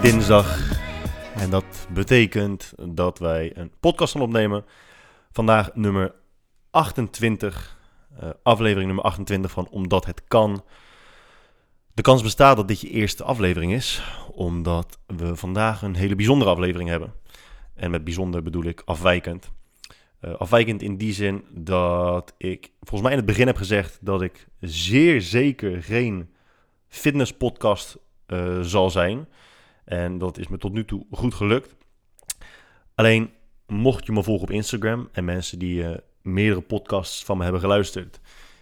dinsdag. En dat betekent dat wij een podcast gaan opnemen. Vandaag nummer 28. eh, aflevering nummer 28 van Omdat het kan. De kans bestaat dat dit je eerste aflevering is. Omdat we vandaag een hele bijzondere aflevering hebben. En met bijzonder bedoel ik afwijkend. Eh, afwijkend in die zin dat ik volgens mij in het begin heb gezegd dat ik zeer zeker geen fitnesspodcast eh, zal zijn. En dat is me tot nu toe goed gelukt. Alleen mocht je me volgen op Instagram en mensen die eh, meerdere podcasts van me hebben geluisterd,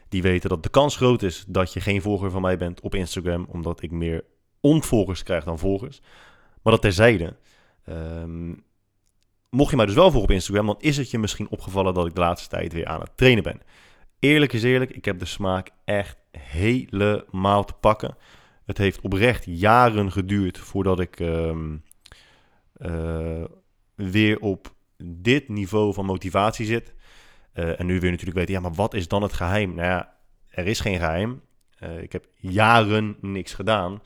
die weten dat de kans groot is dat je geen volger van mij bent op Instagram, omdat ik meer onvolgers krijg dan volgers. Maar dat terzijde. Ehm, mocht je mij dus wel volgen op Instagram, dan is het je misschien opgevallen dat ik de laatste tijd weer aan het trainen ben. Eerlijk is eerlijk, ik heb de smaak echt helemaal te pakken. Het heeft oprecht jaren geduurd voordat ik ehm, eh, weer op dit niveau van motivatie zit. Eh, en nu je natuurlijk weten, ja, maar wat is dan het geheim? Nou ja, er is geen geheim. Eh, ik heb jaren niks gedaan.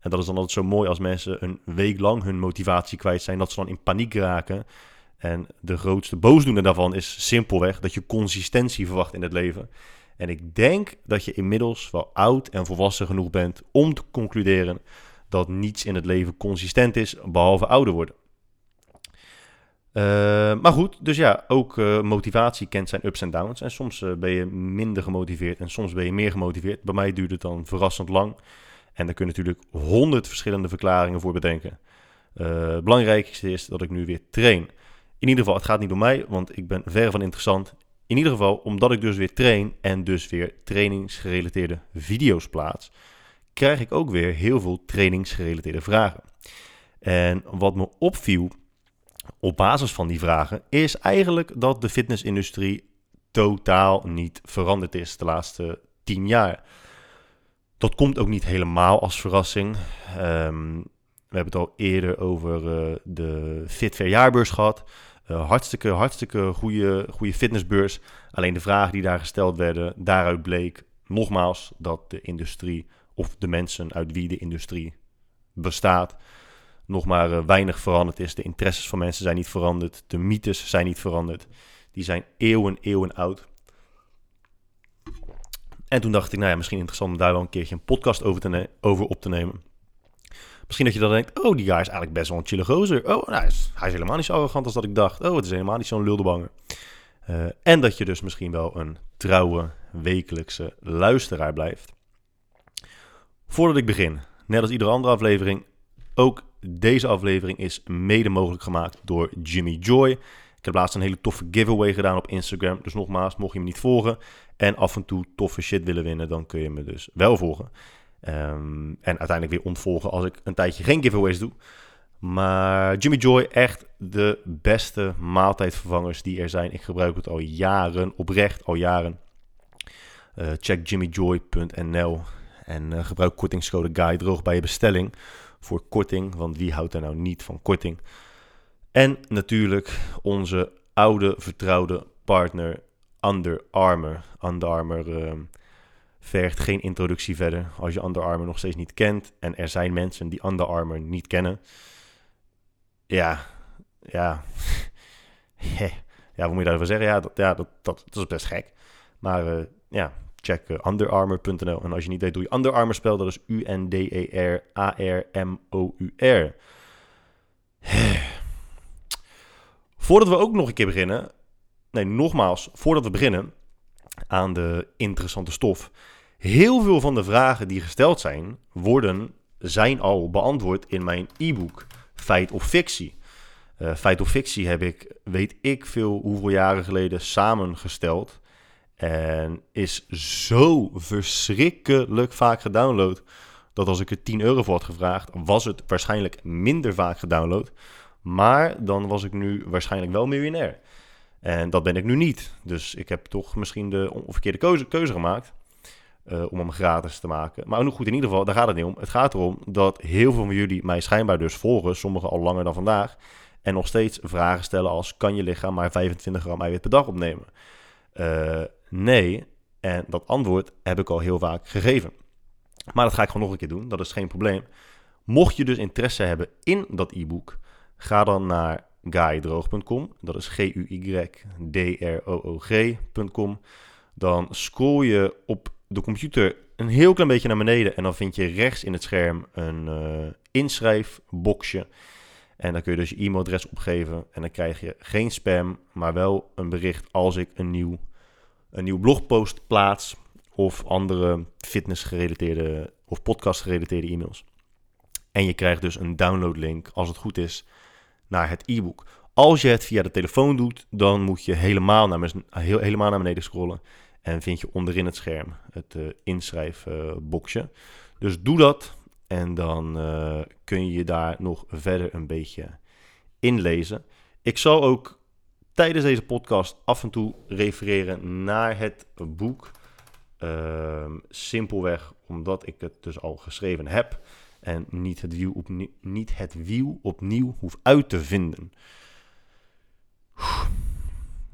En dat is dan altijd zo mooi als mensen een week lang hun motivatie kwijt zijn, dat ze dan in paniek raken. En de grootste boosdoener daarvan is simpelweg dat je consistentie verwacht in het leven. En ik denk dat je inmiddels wel oud en volwassen genoeg bent om te concluderen dat niets in het leven consistent is, behalve ouder worden. Uh, maar goed, dus ja, ook uh, motivatie kent zijn ups en downs. En soms uh, ben je minder gemotiveerd en soms ben je meer gemotiveerd. Bij mij duurt het dan verrassend lang. En daar kun je natuurlijk honderd verschillende verklaringen voor bedenken. het belangrijkste is dat ik nu weer train. In ieder geval, het gaat niet om mij, want ik ben ver van interessant. In ieder geval, omdat ik dus weer train en dus weer trainingsgerelateerde video's plaats, krijg ik ook weer heel veel trainingsgerelateerde vragen. En wat me opviel op basis van die vragen is eigenlijk dat de fitnessindustrie totaal niet veranderd is de laatste tien jaar. Dat komt ook niet helemaal als verrassing. Um, we hebben het al eerder over uh, de Fit jaarbeurs gehad. Uh, hartstikke, hartstikke goede, goede fitnessbeurs. Alleen de vragen die daar gesteld werden, daaruit bleek nogmaals dat de industrie of de mensen uit wie de industrie bestaat, nog maar uh, weinig veranderd is. De interesses van mensen zijn niet veranderd. De mythes zijn niet veranderd. Die zijn eeuwen, eeuwen oud. En toen dacht ik, nou ja, misschien interessant om daar wel een keertje een podcast over, te over op te nemen. Misschien dat je dan denkt, oh, die guy is eigenlijk best wel een chille gozer. Oh, nou, hij, is, helemaal niet zo arrogant als dat ik dacht. Oh, het is helemaal niet zo'n luldebanger. Uh, en dat je dus misschien wel een trouwe wekelijkse luisteraar blijft. Voordat ik begin, net als iedere andere aflevering, ook deze aflevering is mede mogelijk gemaakt door Jimmy Joy. Ik heb laatst een hele toffe giveaway gedaan op Instagram. Dus nogmaals, mocht je me niet volgen en af en toe toffe shit willen winnen, dan kun je me dus wel volgen. Um, en uiteindelijk weer ontvolgen als ik een tijdje geen giveaways doe. Maar Jimmy Joy, echt de beste maaltijdvervangers die er zijn. Ik gebruik het al jaren, oprecht al jaren. Uh, check jimmyjoy.nl en uh, gebruik kortingscode GUY droog bij je bestelling voor korting. Want wie houdt er nou niet van korting? En natuurlijk onze oude vertrouwde partner Under Armour. Under Armour uh, vergt geen introductie verder. Als je Under Armour nog steeds niet kent en er zijn mensen die Under Armour niet kennen. Ja, ja. ja, wat moet je daarover zeggen? Ja, dat, ja, dat, dat, is best gek. Maar uh, ja, check uh. En als je niet weet hoe je Under Armour spelt, dat is U-N-D-E-R-A-R-M-O-U-R. Voordat we ook nog een keer beginnen, nee, nogmaals, voordat we beginnen aan de interessante stof. Heel veel van de vragen die gesteld zijn, worden, zijn al beantwoord in mijn e-book Feit of Fictie. Uh, Feit of Fictie heb ik, weet ik veel hoeveel jaren geleden, samengesteld. En is zo verschrikkelijk vaak gedownload. Dat als ik er 10 euro voor had gevraagd, was het waarschijnlijk minder vaak gedownload. Maar dan was ik nu waarschijnlijk wel miljonair. En dat ben ik nu niet. Dus ik heb toch misschien de verkeerde keuze gemaakt. Uh, om hem gratis te maken. Maar goed, in ieder geval, daar gaat het niet om. Het gaat erom dat heel veel van jullie mij schijnbaar dus volgen. Sommigen al langer dan vandaag. En nog steeds vragen stellen als: kan je lichaam maar 25 gram eiwit per dag opnemen? Uh, nee. En dat antwoord heb ik al heel vaak gegeven. Maar dat ga ik gewoon nog een keer doen. Dat is geen probleem. Mocht je dus interesse hebben in dat e-book, ga dan naar guydroog.com. Dat is G-U-Y-D-R-O-O-G.com. Dan scroll je op de computer een heel klein beetje naar beneden en dan vind je rechts in het scherm een uh, inschrijfboxje. En dan kun je dus je e-mailadres opgeven en dan krijg je geen spam, maar wel een bericht als ik een nieuw, een nieuw blogpost plaats of andere fitness-gerelateerde of podcast-gerelateerde e-mails. En je krijgt dus een downloadlink, als het goed is, naar het e-book. Als je het via de telefoon doet, dan moet je helemaal naar, helemaal naar beneden scrollen. En vind je onderin het scherm het uh, inschrijfboxje. dus doe dat en dan uh, kun je je daar nog verder een beetje inlezen. Ik zal ook tijdens deze podcast af en toe refereren naar het boek. Uh, simpelweg omdat ik het dus al geschreven heb en niet het wiel, opnieuw, niet het opnieuw hoef uit te vinden.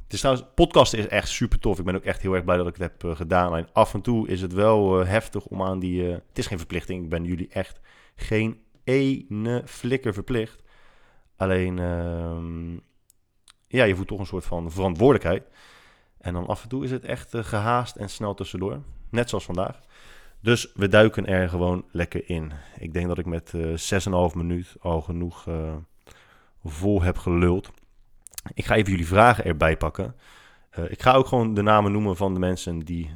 Het is trouwens, podcast is echt super tof. Ik ben ook echt heel erg blij dat ik het heb uh, gedaan. Alleen af en toe is het wel uh, heftig om aan die... Uh, het is geen verplichting. Ik ben jullie echt geen ene flikker verplicht. Alleen, ehm, ja, je voelt toch een soort van verantwoordelijkheid. En dan af en toe is het echt gehaast en snel tussendoor. Net zoals vandaag. Dus we duiken er gewoon lekker in. Ik denk dat ik met uh, 6,5 minuut al genoeg vol heb geluld. Ik ga even jullie vragen erbij pakken. Uh, ik ga ook gewoon de namen noemen van de mensen die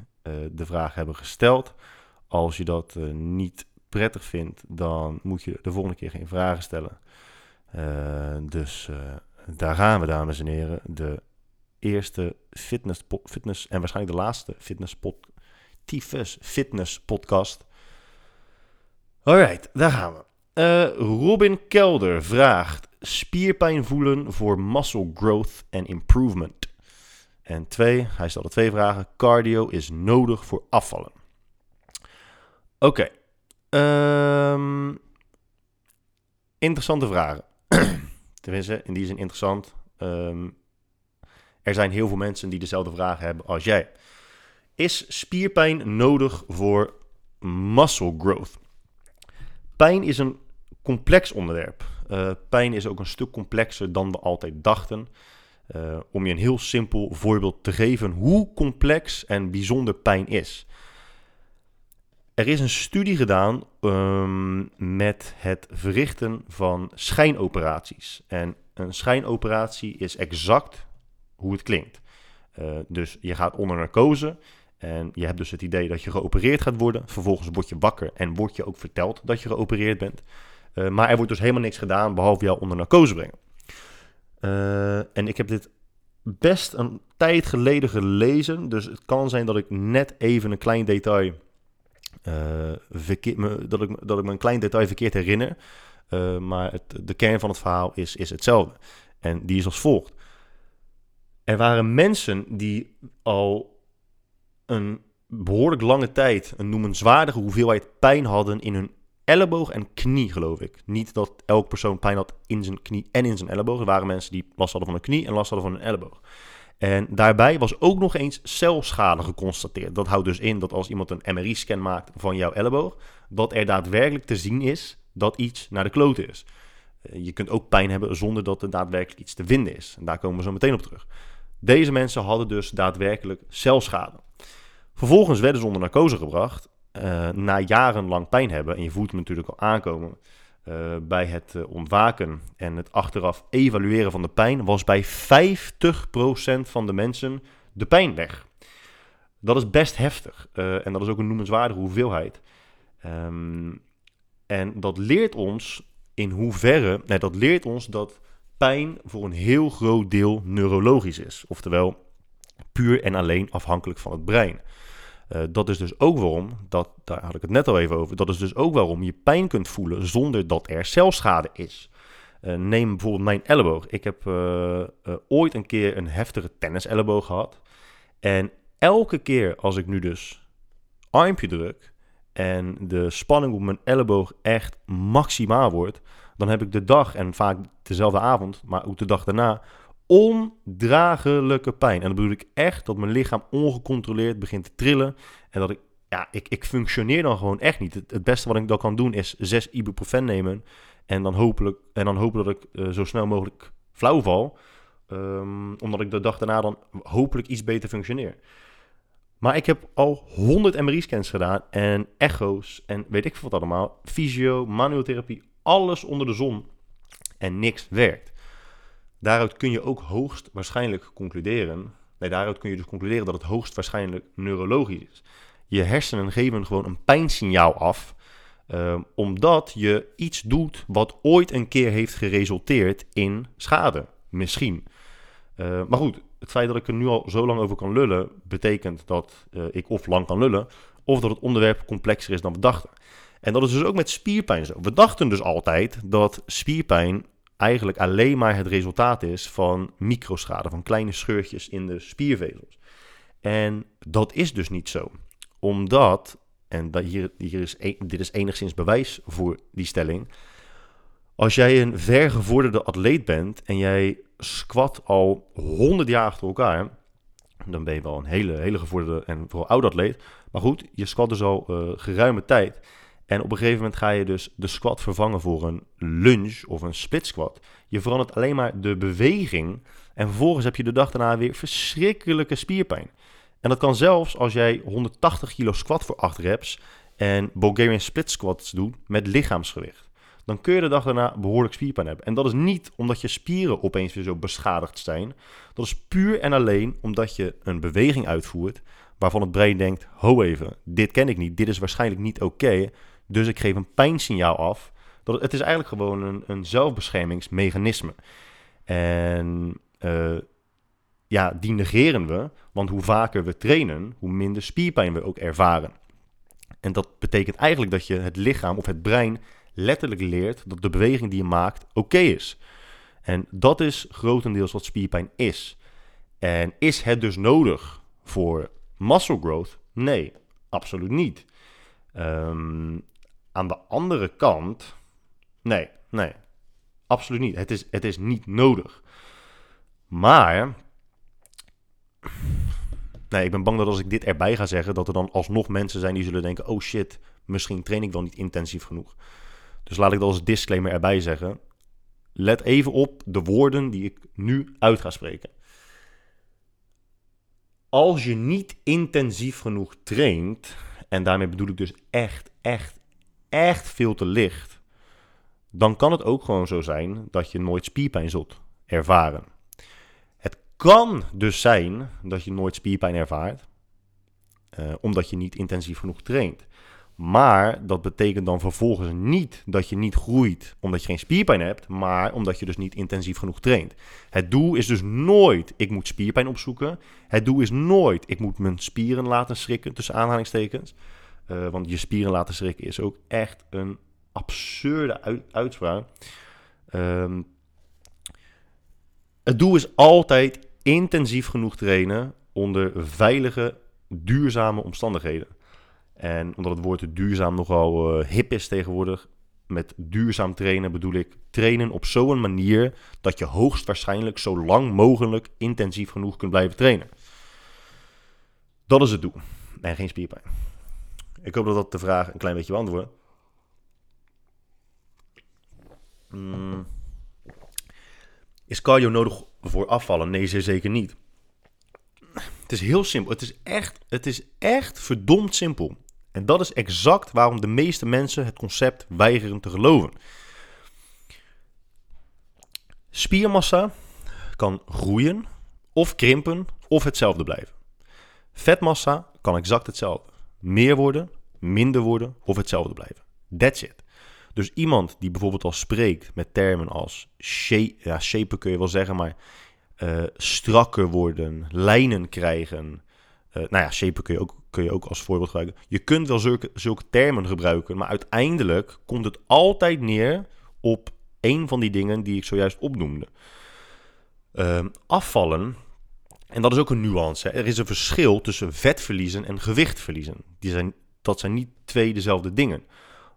de vraag hebben gesteld. Als je dat niet prettig vindt, dan moet je de volgende keer geen vragen stellen. dus daar gaan we, dames en heren. De eerste fitness, fitness en waarschijnlijk de laatste fitness Tyfus Fitness Podcast. Alright, daar gaan we. Uh, Robin Kelder vraagt: spierpijn voelen voor muscle growth en improvement. En twee, hij stelde twee vragen. Cardio is nodig voor afvallen. Oké. Ehm, interessante vragen. Tenminste, in die zin interessant. Um, er zijn heel veel mensen die dezelfde vragen hebben als jij. Is spierpijn nodig voor muscle growth? Pijn is een complex onderwerp. Uh, pijn is ook een stuk complexer dan we altijd dachten. Uh, om je een heel simpel voorbeeld te geven hoe complex en bijzonder pijn is. Er is een studie gedaan um, met het verrichten van schijnoperaties. En een schijnoperatie is exact hoe het klinkt. Uh, dus je gaat onder narcose en je hebt dus het idee dat je geopereerd gaat worden. Vervolgens word je wakker en word je ook verteld dat je geopereerd bent. Uh, maar er wordt dus helemaal niks gedaan behalve jou onder narcose brengen. Uh, en ik heb dit best een tijd geleden gelezen. Dus het kan zijn dat ik net even een klein detail. Uh, verkeer, me, dat, ik, dat ik me een klein detail verkeerd herinner. maar het, de kern van het verhaal is, is hetzelfde. En die is als volgt. Er waren mensen die al een behoorlijk lange tijd een noemenswaardige hoeveelheid pijn hadden in hun elleboog en knie, geloof ik. Niet dat elk persoon pijn had in zijn knie en in zijn elleboog. Er waren mensen die last hadden van een knie en last hadden van een elleboog. En daarbij was ook nog eens celschade geconstateerd. Dat houdt dus in dat als iemand een MRI-scan maakt van jouw elleboog, dat er daadwerkelijk te zien is dat iets naar de klote is. Eh, je kunt ook pijn hebben zonder dat er daadwerkelijk iets te vinden is. En daar komen we zo meteen op terug. Deze mensen hadden dus daadwerkelijk celschade. Vervolgens werden ze onder narcose gebracht. Uh, na jarenlang pijn hebben. En je voelt hem natuurlijk al aankomen. Uh, bij het uh, ontwaken en het achteraf evalueren van de pijn. was bij 50% van de mensen de pijn weg. Dat is best heftig. en dat is ook een noemenswaardige hoeveelheid. Um, en dat leert ons in hoeverre. Nee, dat leert ons dat pijn voor een heel groot deel neurologisch is. Oftewel puur en alleen afhankelijk van het brein. Uh, dat is dus ook waarom, dat, daar had ik het net al even over, dat is dus ook waarom je pijn kunt voelen zonder dat er celschade is. Uh, neem bijvoorbeeld mijn elleboog. Ik heb uh, ooit een keer een heftige tenniselleboog gehad. En elke keer als ik nu dus armpje druk en de spanning op mijn elleboog echt maximaal wordt, dan heb ik de dag en vaak dezelfde avond, maar ook de dag daarna, ondraaglijke pijn. En dan bedoel ik echt dat mijn lichaam ongecontroleerd begint te trillen en dat ik ja, ik, ik functioneer dan gewoon echt niet. Het, het beste wat ik dan kan doen is zes ibuprofen nemen en dan, hopelijk, en dan hopen dat ik eh, zo snel mogelijk flauw val. Ehm, omdat ik de dag daarna dan hopelijk iets beter functioneer. Maar ik heb al 100 MRI-scans gedaan en echo's en weet ik veel wat allemaal. Fysio, manuotherapie, alles onder de zon. En niks werkt. Daaruit kun je ook hoogst waarschijnlijk concluderen. Nee, daaruit kun je dus concluderen dat het hoogst waarschijnlijk neurologisch is. Je hersenen geven gewoon een pijnsignaal af. Ehm, omdat je iets doet wat ooit een keer heeft geresulteerd in schade. Misschien. Uh, maar goed, het feit dat ik er nu al zo lang over kan lullen, betekent dat uh, ik of lang kan lullen, of dat het onderwerp complexer is dan we dachten. En dat is dus ook met spierpijn zo. We dachten dus altijd dat spierpijn eigenlijk alleen maar het resultaat is van microschade, van kleine scheurtjes in de spiervezels. En dat is dus niet zo. Omdat, en dat hier, hier is, e-, dit is enigszins bewijs voor die stelling. Als jij een vergevorderde atleet bent en jij squat al 100 jaar achter elkaar, dan ben je wel een hele, hele gevorderde en vooral oude atleet. Maar goed, je squat dus al uh, geruime tijd. En op een gegeven moment ga je dus de squat vervangen voor een lunge of een split squat. Je verandert alleen maar de beweging. En vervolgens heb je de dag daarna weer verschrikkelijke spierpijn. En dat kan zelfs als jij 180 kilo squat voor 8 reps en Bulgarian split squats doet met lichaamsgewicht dan kun je de dag daarna behoorlijk spierpijn hebben. En dat is niet omdat je spieren opeens weer zo beschadigd zijn. Dat is puur en alleen omdat je een beweging uitvoert waarvan het brein denkt: ho even, dit ken ik niet, dit is waarschijnlijk niet oké. Dus ik geef een pijnsignaal af. Dat het, is eigenlijk gewoon een, een zelfbeschermingsmechanisme. En uh, ja, die negeren we, want hoe vaker we trainen, hoe minder spierpijn we ook ervaren. En dat betekent eigenlijk dat je het lichaam of het brein letterlijk leert dat de beweging die je maakt oké is. En dat is grotendeels wat spierpijn is. En is het dus nodig voor muscle growth? Nee, absoluut niet. Um, aan de andere kant, nee, nee, absoluut niet. Het is, het is niet nodig. Maar, nee, ik ben bang dat als ik dit erbij ga zeggen, dat er dan alsnog mensen zijn die zullen denken: oh shit, misschien train ik wel niet intensief genoeg. Dus laat ik dat als disclaimer erbij zeggen. Let even op de woorden die ik nu uit ga spreken. Als je niet intensief genoeg traint, en daarmee bedoel ik dus echt, echt, echt veel te licht, dan kan het ook gewoon zo zijn dat je nooit spierpijn zult ervaren. Het kan dus zijn dat je nooit spierpijn ervaart, uh, omdat je niet intensief genoeg traint. Maar dat betekent dan vervolgens niet dat je niet groeit omdat je geen spierpijn hebt, maar omdat je dus niet intensief genoeg traint. Het doel is dus nooit, ik moet spierpijn opzoeken. Het doel is nooit, ik moet mijn spieren laten schrikken, tussen aanhalingstekens. Uh, want je spieren laten schrikken is ook echt een absurde uitspraak. Um, het doel is altijd intensief genoeg trainen onder veilige, duurzame omstandigheden. En omdat het woord duurzaam nogal uh, hip is tegenwoordig, met duurzaam trainen bedoel ik trainen op zo'n manier dat je hoogstwaarschijnlijk zo lang mogelijk intensief genoeg kunt blijven trainen. Dat is het doel. En geen spierpijn. Ik hoop dat dat de vraag een klein beetje beantwoordt. Mm. Is cardio nodig voor afvallen? Nee, zeker niet. Het is heel simpel. Het is echt, het is echt verdomd simpel. En dat is exact waarom de meeste mensen het concept weigeren te geloven. Spiermassa kan groeien of krimpen of hetzelfde blijven. Vetmassa kan exact hetzelfde. Meer worden, minder worden of hetzelfde blijven. That's it. Dus iemand die bijvoorbeeld al spreekt met termen als shape, ja, shapen kun je wel zeggen, maar uh, strakker worden, lijnen krijgen. Uh, nou ja, shapen kun je ook kun je ook als voorbeeld gebruiken. Je kunt wel zulke, zulke termen gebruiken, maar uiteindelijk komt het altijd neer op een van die dingen die ik zojuist opnoemde. Uh, afvallen, en dat is ook een nuance. Er is een verschil tussen vet verliezen en gewicht verliezen. Die zijn, dat zijn niet twee dezelfde dingen.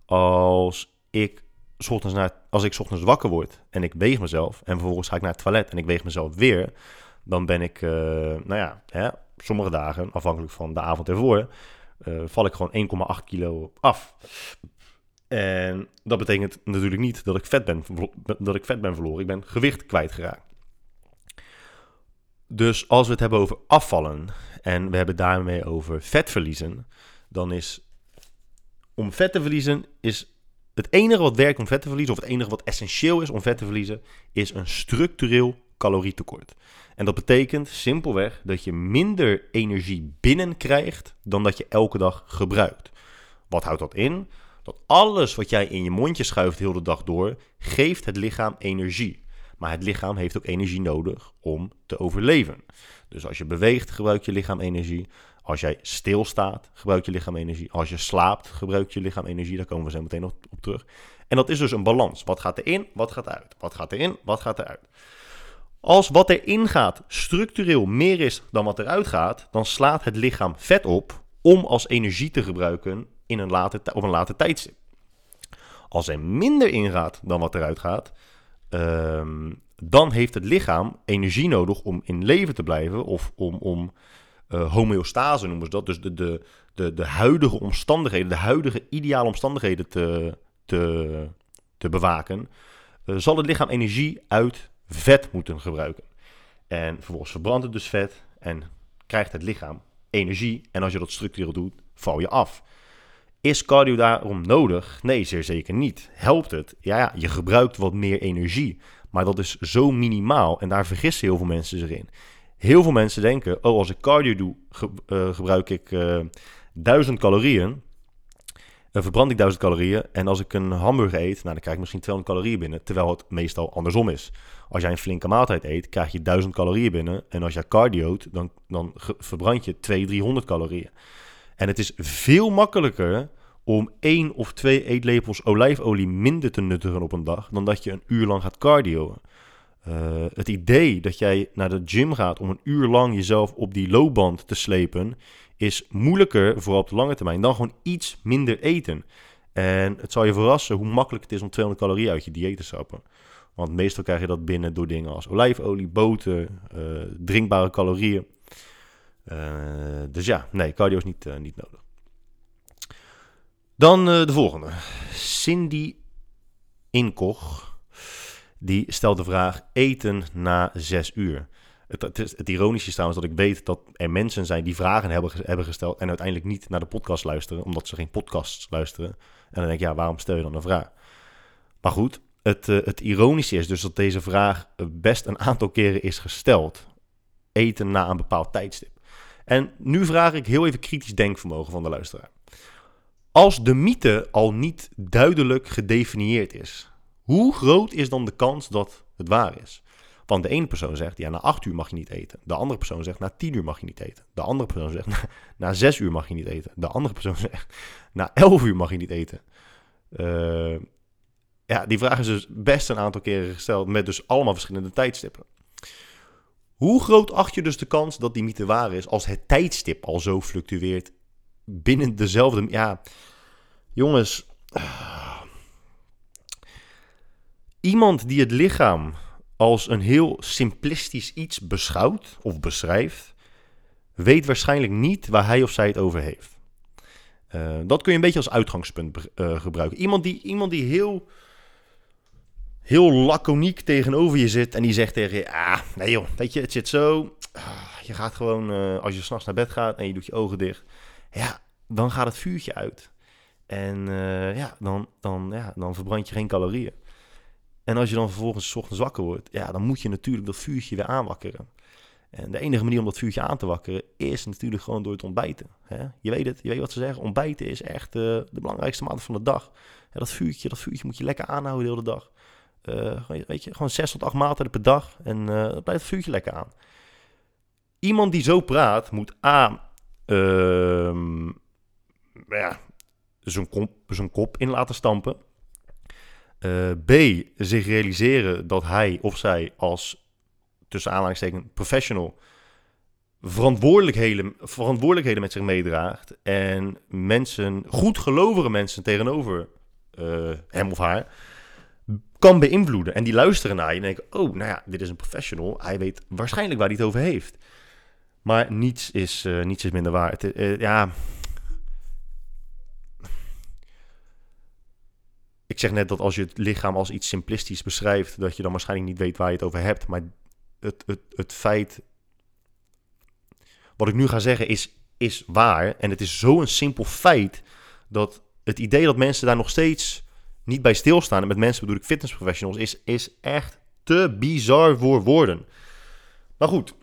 Als ik ochtends als ik ochtends wakker word en ik weeg mezelf en vervolgens ga ik naar het toilet en ik weeg mezelf weer, dan ben ik, uh, nou ja, hè, sommige dagen, afhankelijk van de avond ervoor, eh, val ik gewoon 1,8 kilo af. En dat betekent natuurlijk niet dat ik, vet ben, dat ik vet ben verloren. Ik ben gewicht kwijtgeraakt. Dus als we het hebben over afvallen en we hebben daarmee over vet verliezen, dan is om vet te verliezen is het enige wat werkt om vet te verliezen, of het enige wat essentieel is om vet te verliezen, is een structureel calorietekort. En dat betekent simpelweg dat je minder energie binnenkrijgt dan dat je elke dag gebruikt. Wat houdt dat in? Dat alles wat jij in je mondje schuift heel de dag door, geeft het lichaam energie. Maar het lichaam heeft ook energie nodig om te overleven. Dus als je beweegt, gebruikt je lichaam energie. Als jij stilstaat, gebruikt je lichaam energie. Als je slaapt, gebruikt je lichaam energie. Daar komen we zo meteen nog op terug. En dat is dus een balans. Wat gaat erin, wat gaat eruit? Wat gaat erin, wat gaat eruit? Als wat erin gaat structureel meer is dan wat eruit gaat, dan slaat het lichaam vet op om als energie te gebruiken in een later, op een later tijdstip. Als er minder ingaat dan wat eruit gaat, ehm, dan heeft het lichaam energie nodig om in leven te blijven of om, om uh, homeostase noemen ze dat. Dus de, de, de, de huidige omstandigheden, de huidige ideale omstandigheden te, te, te bewaken, uh, zal het lichaam energie uit vet moeten gebruiken. En vervolgens verbrandt het dus vet en krijgt het lichaam energie. En als je dat structureel doet, val je af. Is cardio daarom nodig? Nee, zeer zeker niet. Helpt het? Ja, ja, je gebruikt wat meer energie. Maar dat is zo minimaal en daar vergissen heel veel mensen zich in. Heel veel mensen denken, oh, als ik cardio doe, eh, gebruik ik uh, eh, 1000 calorieën. Uh, verbrand ik 1000 calorieën. En als ik een hamburger eet, nou, dan krijg ik misschien 200 calorieën binnen. Terwijl het meestal andersom is. Als jij een flinke maaltijd eet, krijg je 1000 calorieën binnen. En als jij cardio't, dan, dan verbrand je 200, 300 calorieën. En het is veel makkelijker om één of twee eetlepels olijfolie minder te nuttigen op een dag, dan dat je een uur lang gaat cardio. Uh, het idee dat jij naar de gym gaat om een uur lang jezelf op die loopband te slepen, is moeilijker, vooral op de lange termijn, dan gewoon iets minder eten. En het zal je verrassen hoe makkelijk het is om 200 calorieën uit je dieet te sappen. Want meestal krijg je dat binnen door dingen als olijfolie, boter, uh, drinkbare calorieën. Uh, dus ja, nee, cardio is niet, niet nodig. Dan de volgende. Cindy Inkoch die stelt de vraag: eten na zes uur. Het, het, het, ironische is trouwens dat ik weet dat er mensen zijn die vragen hebben, hebben gesteld en uiteindelijk niet naar de podcast luisteren, omdat ze geen podcasts luisteren. En dan denk ik, ja, waarom stel je dan een vraag? Maar goed, het, uh, het ironische is dus dat deze vraag best een aantal keren is gesteld. Eten na een bepaald tijdstip. En nu vraag ik heel even kritisch denkvermogen van de luisteraar. Als de mythe al niet duidelijk gedefinieerd is, hoe groot is dan de kans dat het waar is? Want de ene persoon zegt, ja, na acht uur mag je niet eten. De andere persoon zegt, na tien uur mag je niet eten. De andere persoon zegt, na, na zes uur mag je niet eten. De andere persoon zegt, na elf uur mag je niet eten. Uh, ja, die vraag is dus best een aantal keren gesteld met dus allemaal verschillende tijdstippen. Hoe groot acht je dus de kans dat die mythe waar is als het tijdstip al zo fluctueert binnen dezelfde... Ja, jongens... Iemand die het lichaam als een heel simplistisch iets beschouwt of beschrijft, weet waarschijnlijk niet waar hij of zij het over heeft. Uh, dat kun je een beetje als uitgangspunt uh, gebruiken. Iemand die, iemand die heel, heel laconiek tegenover je zit en die zegt tegen je: Ah, nee joh, weet je, het zit zo. Ah, je gaat gewoon, uh, als je s'nachts naar bed gaat en je doet je ogen dicht, ja, dan gaat het vuurtje uit. En ja, dan, dan, ja, dan verbrand je geen calorieën. En als je dan vervolgens ochtends wakker wordt, ja, dan moet je natuurlijk dat vuurtje weer aanwakkeren. En de enige manier om dat vuurtje aan te wakkeren is natuurlijk gewoon door het ontbijten. Hè? Je weet het, je weet wat ze zeggen. Ontbijten is echt uh, de belangrijkste maand van de dag. dat, vuurtje, dat vuurtje moet je lekker aanhouden de hele dag. Uh, weet je, gewoon zes tot acht maaltijden per dag en dan blijft het vuurtje lekker aan. Iemand die zo praat moet A, ja, zijn kop, kop in laten stampen. Uh, B, zich realiseren dat hij of zij als, tussen aanhalingstekens, professional verantwoordelijkheden, verantwoordelijkheden met zich meedraagt en mensen, goedgelovige mensen tegenover uh, hem of haar, kan beïnvloeden. En die luisteren naar je en denken, oh, nou ja, dit is een professional, hij weet waarschijnlijk waar hij het over heeft. Maar niets is, eh, niets is minder waar. Het, eh, ja. Ik zeg net dat als je het lichaam als iets simplistisch beschrijft, dat je dan waarschijnlijk niet weet waar je het over hebt. Maar het, het, het feit. Wat ik nu ga zeggen is, is waar. En het is zo'n simpel feit dat het idee dat mensen daar nog steeds niet bij stilstaan. En met mensen bedoel ik fitnessprofessionals, is, is echt te bizar voor woorden. Maar goed,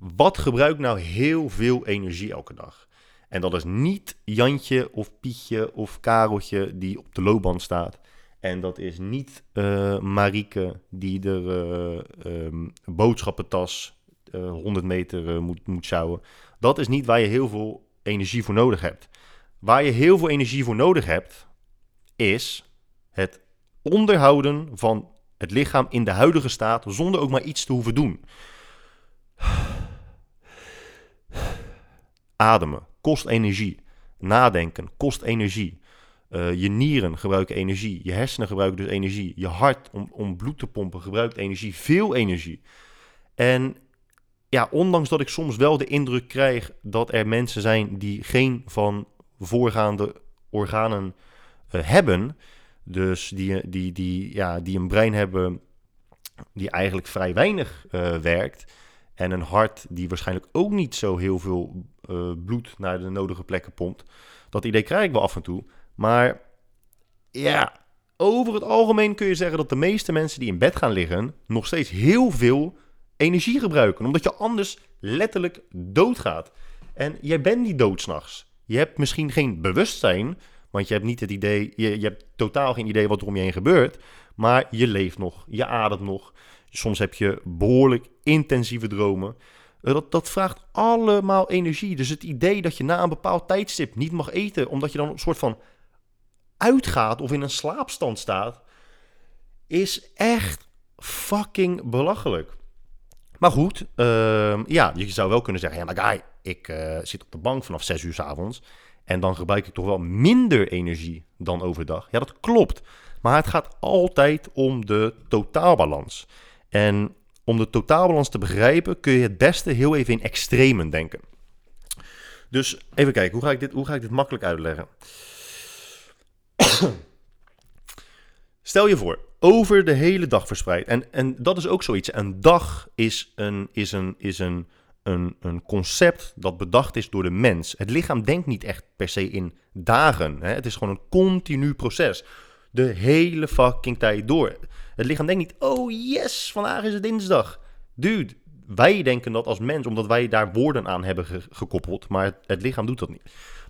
wat gebruikt nou heel veel energie elke dag? En dat is niet Jantje of Pietje of Kareltje die op de loopband staat. En dat is niet uh, Marieke die de uh, boodschappentas uh, eh, 100 meter moet, moet sjouwen. Dat is niet waar je heel veel energie voor nodig hebt. Waar je heel veel energie voor nodig hebt, is het onderhouden van het lichaam in de huidige staat zonder ook maar iets te hoeven doen. Ademen kost energie. Nadenken kost energie. Uh, je nieren gebruiken energie. Je hersenen gebruiken dus energie. Je hart om, om bloed te pompen gebruikt energie. Veel energie. En ja, ondanks dat ik soms wel de indruk krijg dat er mensen zijn die geen van voorgaande organen uh, hebben. Dus die, die, die, ja, die een brein hebben die eigenlijk vrij weinig uh, werkt. En een hart die waarschijnlijk ook niet zo heel veel uh, bloed naar de nodige plekken pompt. Dat idee krijg ik wel af en toe. Maar ja, over het algemeen kun je zeggen dat de meeste mensen die in bed gaan liggen nog steeds heel veel energie gebruiken. Omdat je anders letterlijk doodgaat. En jij bent niet dood s'nachts. Je hebt misschien geen bewustzijn, want je hebt niet het idee, je, je hebt totaal geen idee wat er om je heen gebeurt. Maar je leeft nog, je ademt nog. Soms heb je behoorlijk intensieve dromen. Eh, dat, dat vraagt allemaal energie. Dus het idee dat je na een bepaald tijdstip niet mag eten, omdat je dan een soort van uitgaat of in een slaapstand staat, is echt fucking belachelijk. Maar goed, uh, ja, je zou wel kunnen zeggen: ja, maar ik uh, zit op de bank vanaf 6 uur s avonds. En dan gebruik ik toch wel minder energie dan overdag. Ja, dat klopt. Maar het gaat altijd om de totaalbalans. En om de totaalbalans te begrijpen kun je het beste heel even in extremen denken. Dus even kijken, hoe ga ik dit, hoe ga ik dit makkelijk uitleggen? Stel je voor, over de hele dag verspreid. En, en dat is ook zoiets. Een dag is, een, is, een, is een, een, een concept dat bedacht is door de mens. Het lichaam denkt niet echt per se in dagen. Hè? Het is gewoon een continu proces. De hele fucking tijd door. Het lichaam denkt niet, oh yes, vandaag is het dinsdag. Dude, wij denken dat als mens, omdat wij daar woorden aan hebben gekoppeld, maar het, het, lichaam doet dat niet.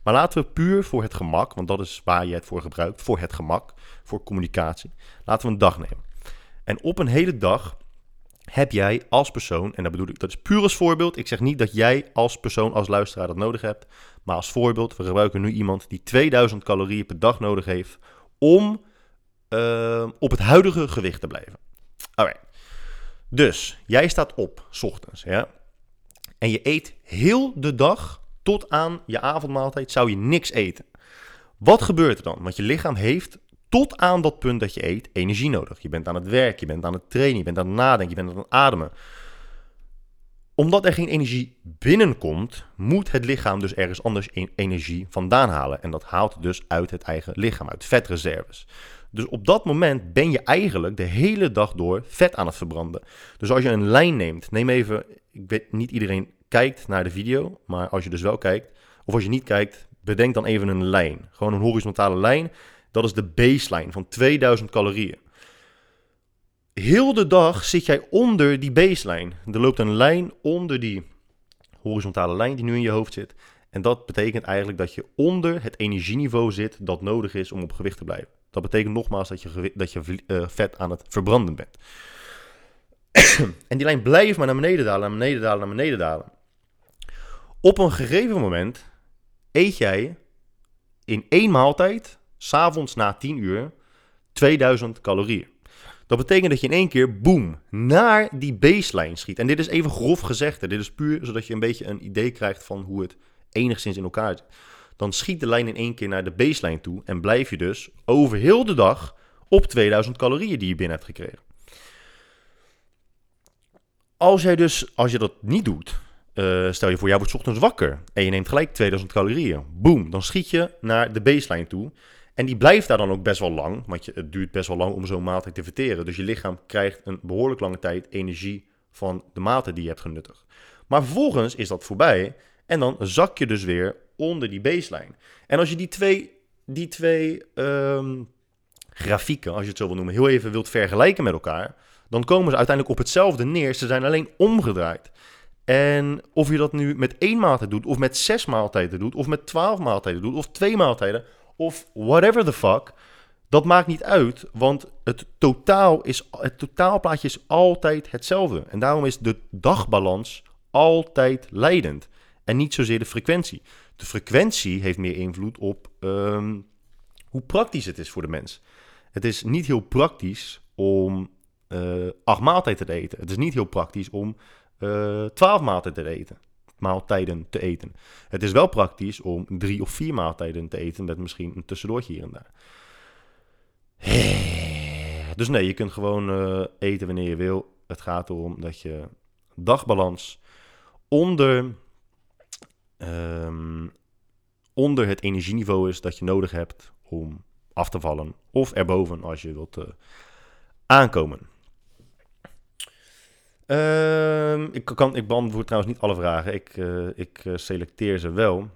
Maar laten we puur voor het gemak, want dat is waar je het voor gebruikt, voor het gemak, voor communicatie, laten we een dag nemen. En op een hele dag heb jij als persoon, en dat bedoel ik, dat is puur als voorbeeld. Ik zeg niet dat jij als persoon, als luisteraar dat nodig hebt, maar als voorbeeld, we gebruiken nu iemand die 2000 calorieën per dag nodig heeft om uh, op het huidige gewicht te blijven. Alright. Dus jij staat op, s ochtends, ja. En je eet heel de dag tot aan je avondmaaltijd zou je niks eten. Wat gebeurt er dan? Want je lichaam heeft tot aan dat punt dat je eet energie nodig. Je bent aan het werk, je bent aan het trainen, je bent aan het nadenken, je bent aan het ademen. Omdat er geen energie binnenkomt, moet het lichaam dus ergens anders energie vandaan halen. En dat haalt dus uit het eigen lichaam, uit vetreserves. Dus op dat moment ben je eigenlijk de hele dag door vet aan het verbranden. Dus als je een lijn neemt, neem even, ik weet niet iedereen kijkt naar de video, maar als je dus wel kijkt, of als je niet kijkt, bedenk dan even een lijn. Gewoon een horizontale lijn. Dat is de baseline van 2000 calorieën. Heel de dag zit jij onder die baseline. Er loopt een lijn onder die horizontale lijn die nu in je hoofd zit. En dat betekent eigenlijk dat je onder het energieniveau zit dat nodig is om op gewicht te blijven. Dat betekent nogmaals dat je, dat je uh, vet aan het verbranden bent. en die lijn blijft maar naar beneden dalen, naar beneden dalen, naar beneden dalen. Op een gegeven moment eet jij in één maaltijd, s'avonds na 10 uur, 2000 calorieën. Dat betekent dat je in één keer, boom, naar die baseline schiet. En dit is even grof gezegd. Hè. Dit is puur zodat je een beetje een idee krijgt van hoe het enigszins in elkaar zit dan schiet de lijn in één keer naar de baseline toe en blijf je dus over heel de dag op 2000 calorieën die je binnen hebt gekregen. Als jij dus, als je dat niet doet, uh, stel je voor, jij wordt ochtends wakker en je neemt gelijk 2000 calorieën. Boom, dan schiet je naar de baseline toe. En die blijft daar dan ook best wel lang, want je, het duurt best wel lang om zo'n maaltijd te verteren. Dus je lichaam krijgt een behoorlijk lange tijd energie van de maaltijd die je hebt genuttigd. Maar vervolgens is dat voorbij en dan zak je dus weer onder die baseline. En als je die twee, die twee ehm, grafieken, als je het zo wil noemen, heel even wilt vergelijken met elkaar, dan komen ze uiteindelijk op hetzelfde neer. Ze zijn alleen omgedraaid. En of je dat nu met één maaltijd doet, of met zes maaltijden doet, of met twaalf maaltijden doet, of twee maaltijden, of whatever the fuck, dat maakt niet uit, want het, totaal is, het totaalplaatje is altijd hetzelfde. En daarom is de dagbalans altijd leidend en niet zozeer de frequentie. De frequentie heeft meer invloed op ehm, hoe praktisch het is voor de mens. Het is niet heel praktisch om uh, acht maaltijden te eten. Het is niet heel praktisch om uh, twaalf maaltijden te eten. Maaltijden te eten. Het is wel praktisch om drie of vier maaltijden te eten met misschien een tussendoortje hier en daar. Dus nee, je kunt gewoon eten wanneer je wil. Het gaat erom dat je dagbalans onder, um, onder het energieniveau is dat je nodig hebt om af te vallen. Of erboven als je wilt uh, aankomen. Uh, ik, kan, ik beantwoord trouwens niet alle vragen. Ik, uh, ik uh, selecteer ze wel.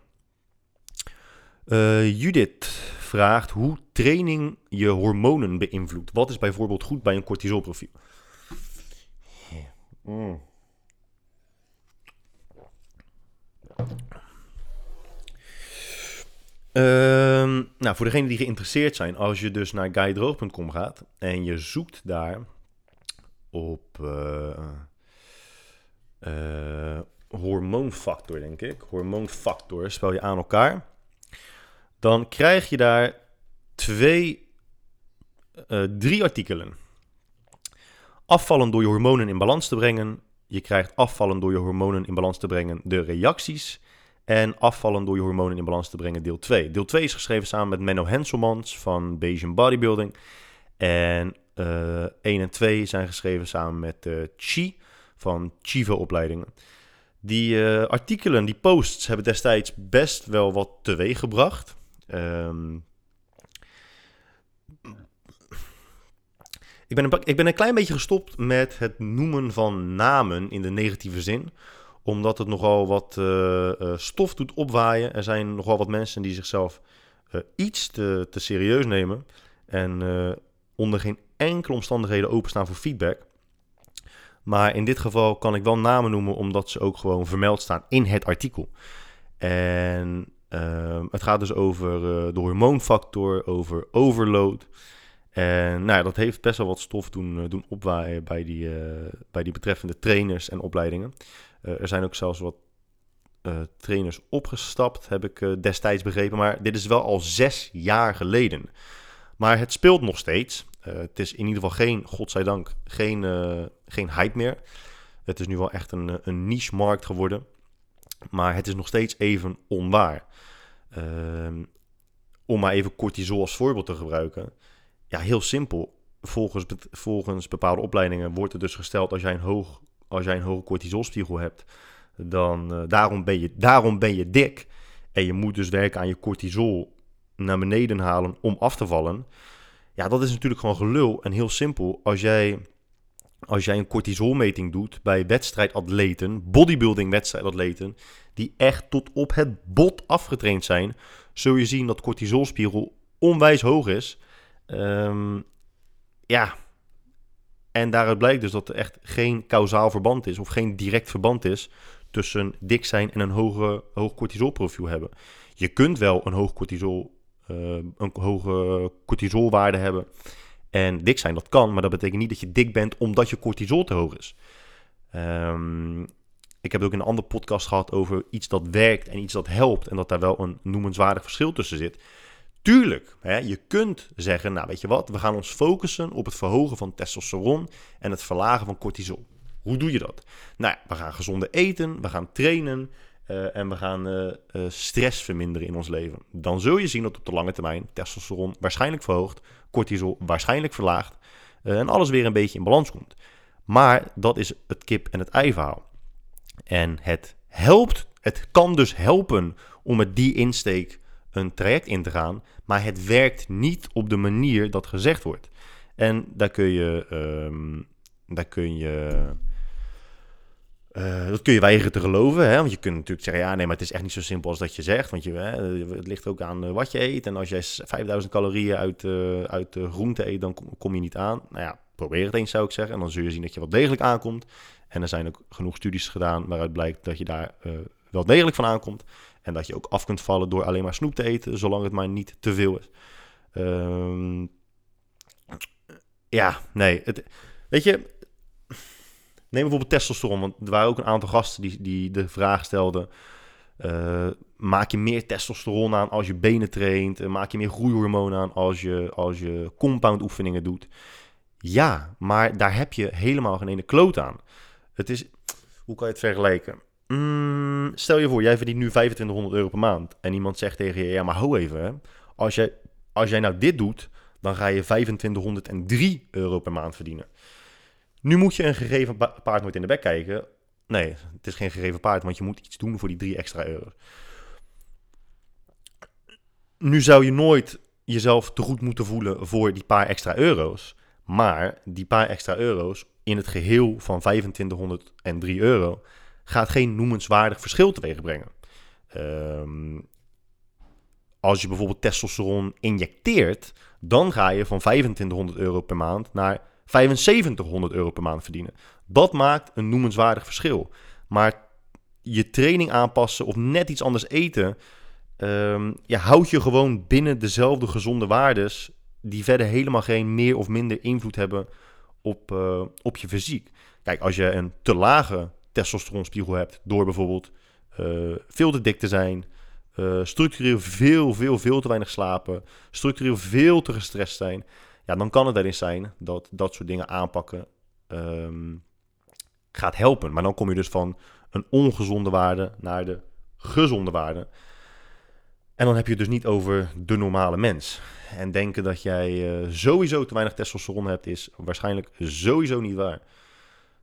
Judith vraagt hoe training je hormonen beïnvloedt. Wat is bijvoorbeeld goed bij een cortisolprofiel? Mm. Ehm, nou, voor degenen die geïnteresseerd zijn, als je dus naar guidedroog.com gaat en je zoekt daar op uh, uh, hormoonfactor, denk ik. Hormoonfactor spel je aan elkaar. Dan krijg je daar twee, uh, drie artikelen. Afvallen door je hormonen in balans te brengen. Je krijgt afvallen door je hormonen in balans te brengen de reacties. En afvallen door je hormonen in balans te brengen, deel 2. Deel 2 is geschreven samen met Menno Henselmans van Bayesian Bodybuilding. En uh, eh, 1 en 2 zijn geschreven samen met uh, Chi van Chivo opleidingen. Die uh, artikelen, die posts, hebben destijds best wel wat teweeg gebracht. Um, ik, ben een, ik ben een klein beetje gestopt met het noemen van namen in de negatieve zin omdat het nogal wat uh, stof doet opwaaien. Er zijn nogal wat mensen die zichzelf uh, iets te, te, serieus nemen. En onder geen enkele omstandigheden openstaan voor feedback. Maar in dit geval kan ik wel namen noemen, omdat ze ook gewoon vermeld staan in het artikel. En uh, het gaat dus over de hormoonfactor, over overload. En nou ja, dat heeft best wel wat stof doen, uh, doen opwaaien bij die, bij die betreffende trainers en opleidingen. er zijn ook zelfs wat trainers opgestapt, heb ik destijds begrepen. Maar dit is wel al zes jaar geleden. Maar het speelt nog steeds. Het is in ieder geval geen, godzijdank, geen, geen hype meer. Het is nu wel echt een, een niche-markt geworden. Maar het is nog steeds even onwaar. Uh, om maar even cortisol als voorbeeld te gebruiken. Ja, heel simpel. Volgens, volgens bepaalde opleidingen wordt er dus gesteld als jij een, hoog, als jij een hoge cortisolspiegel hebt, dan uh, daarom, ben je, daarom ben je dik. En je moet dus werken aan je cortisol naar beneden halen om af te vallen. Ja, dat is natuurlijk gewoon gelul en heel simpel. Als jij, als jij een cortisolmeting doet bij wedstrijdatleten, bodybuilding wedstrijdatleten, die echt tot op het bot afgetraind zijn, zul je zien dat cortisolspiegel onwijs hoog is. Um, ja, en daaruit blijkt dus dat er echt geen kausaal verband is of geen direct verband is tussen dik zijn en een hoge, hoog cortisolprofiel hebben. Je kunt wel een hoog cortisol eh, een hoge cortisolwaarde hebben en dik zijn. Dat kan, maar dat betekent niet dat je dik bent omdat je cortisol te hoog is. Um, ik heb ook in een andere podcast gehad over iets dat werkt en iets dat helpt. En dat daar wel een noemenswaardig verschil tussen zit. Tuurlijk, hè, je kunt zeggen, nou weet je wat, we gaan ons focussen op het verhogen van testosteron en het verlagen van cortisol. Hoe doe je dat? Nou ja, we gaan gezonde eten, we gaan trainen, uh, en we gaan uh, uh, stress verminderen in ons leven. Dan zul je zien dat op de lange termijn testosteron waarschijnlijk verhoogt, cortisol waarschijnlijk verlaagt en alles weer een beetje in balans komt. Maar dat is het kip- en het ei-verhaal. En het helpt, het kan dus helpen om met die insteek een traject in te gaan, maar het werkt niet op de manier dat gezegd wordt. En daar kun je, ehm, daar kun je, uh, dat kun je weigeren te geloven. Hè? Want je kunt natuurlijk zeggen, ja, nee, maar het is echt niet zo simpel als dat je zegt. Want je, hè, het ligt ook aan wat je eet. En als jij 5000 calorieën uit, uh, uit groente eet, dan kom je niet aan. Nou ja, probeer het eens, zou ik zeggen. En dan zul je zien dat je wel degelijk aankomt. En er zijn ook genoeg studies gedaan waaruit blijkt dat je daar wel degelijk van aankomt. En dat je ook af kunt vallen door alleen maar snoep te eten, zolang het maar niet te veel is. Um, ja, nee. Het, weet je, neem bijvoorbeeld testosteron. Want er waren ook een aantal gasten die, die de vraag stelden. Uh, maak je meer testosteron aan als je benen traint? Uh, maak je meer groeihormoon aan als je, als je compound oefeningen doet? Ja, maar daar heb je helemaal geen ene kloot aan. Het is, hoe kan je het vergelijken? Mm, stel je voor, jij verdient nu 2500 euro per maand. En iemand zegt tegen je, ja maar ho even. Als, jij, als jij nou dit doet, dan ga je 2503 euro per maand verdienen. Nu moet je een gegeven paard nooit in de bek kijken. Nee, het is geen gegeven paard, want je moet iets doen voor die 3 extra euro. Nu zou je nooit jezelf te goed moeten voelen voor die paar extra euro's. Maar die paar extra euro's in het geheel van 2503 euro gaat geen noemenswaardig verschil teweeg brengen. Um, als je bijvoorbeeld testosteron injecteert, dan ga je van 2500 euro per maand naar 7500 euro per maand verdienen. Dat maakt een noemenswaardig verschil. Maar je training aanpassen of net iets anders eten, um, ja, je gewoon binnen dezelfde gezonde waardes, die verder helemaal geen meer of minder invloed hebben op, uh, op je fysiek. Kijk, als je een te lage testosteronspiegel hebt door bijvoorbeeld uh, veel te dik te zijn, uh, structureel veel, veel, veel te weinig slapen, structureel veel te gestrest zijn, ja, dan kan het eens zijn dat dat soort dingen aanpakken um, gaat helpen. Maar dan kom je dus van een ongezonde waarde naar de gezonde waarde. En dan heb je het dus niet over de normale mens. En denken dat jij uh, sowieso te weinig testosteron hebt, is waarschijnlijk sowieso niet waar.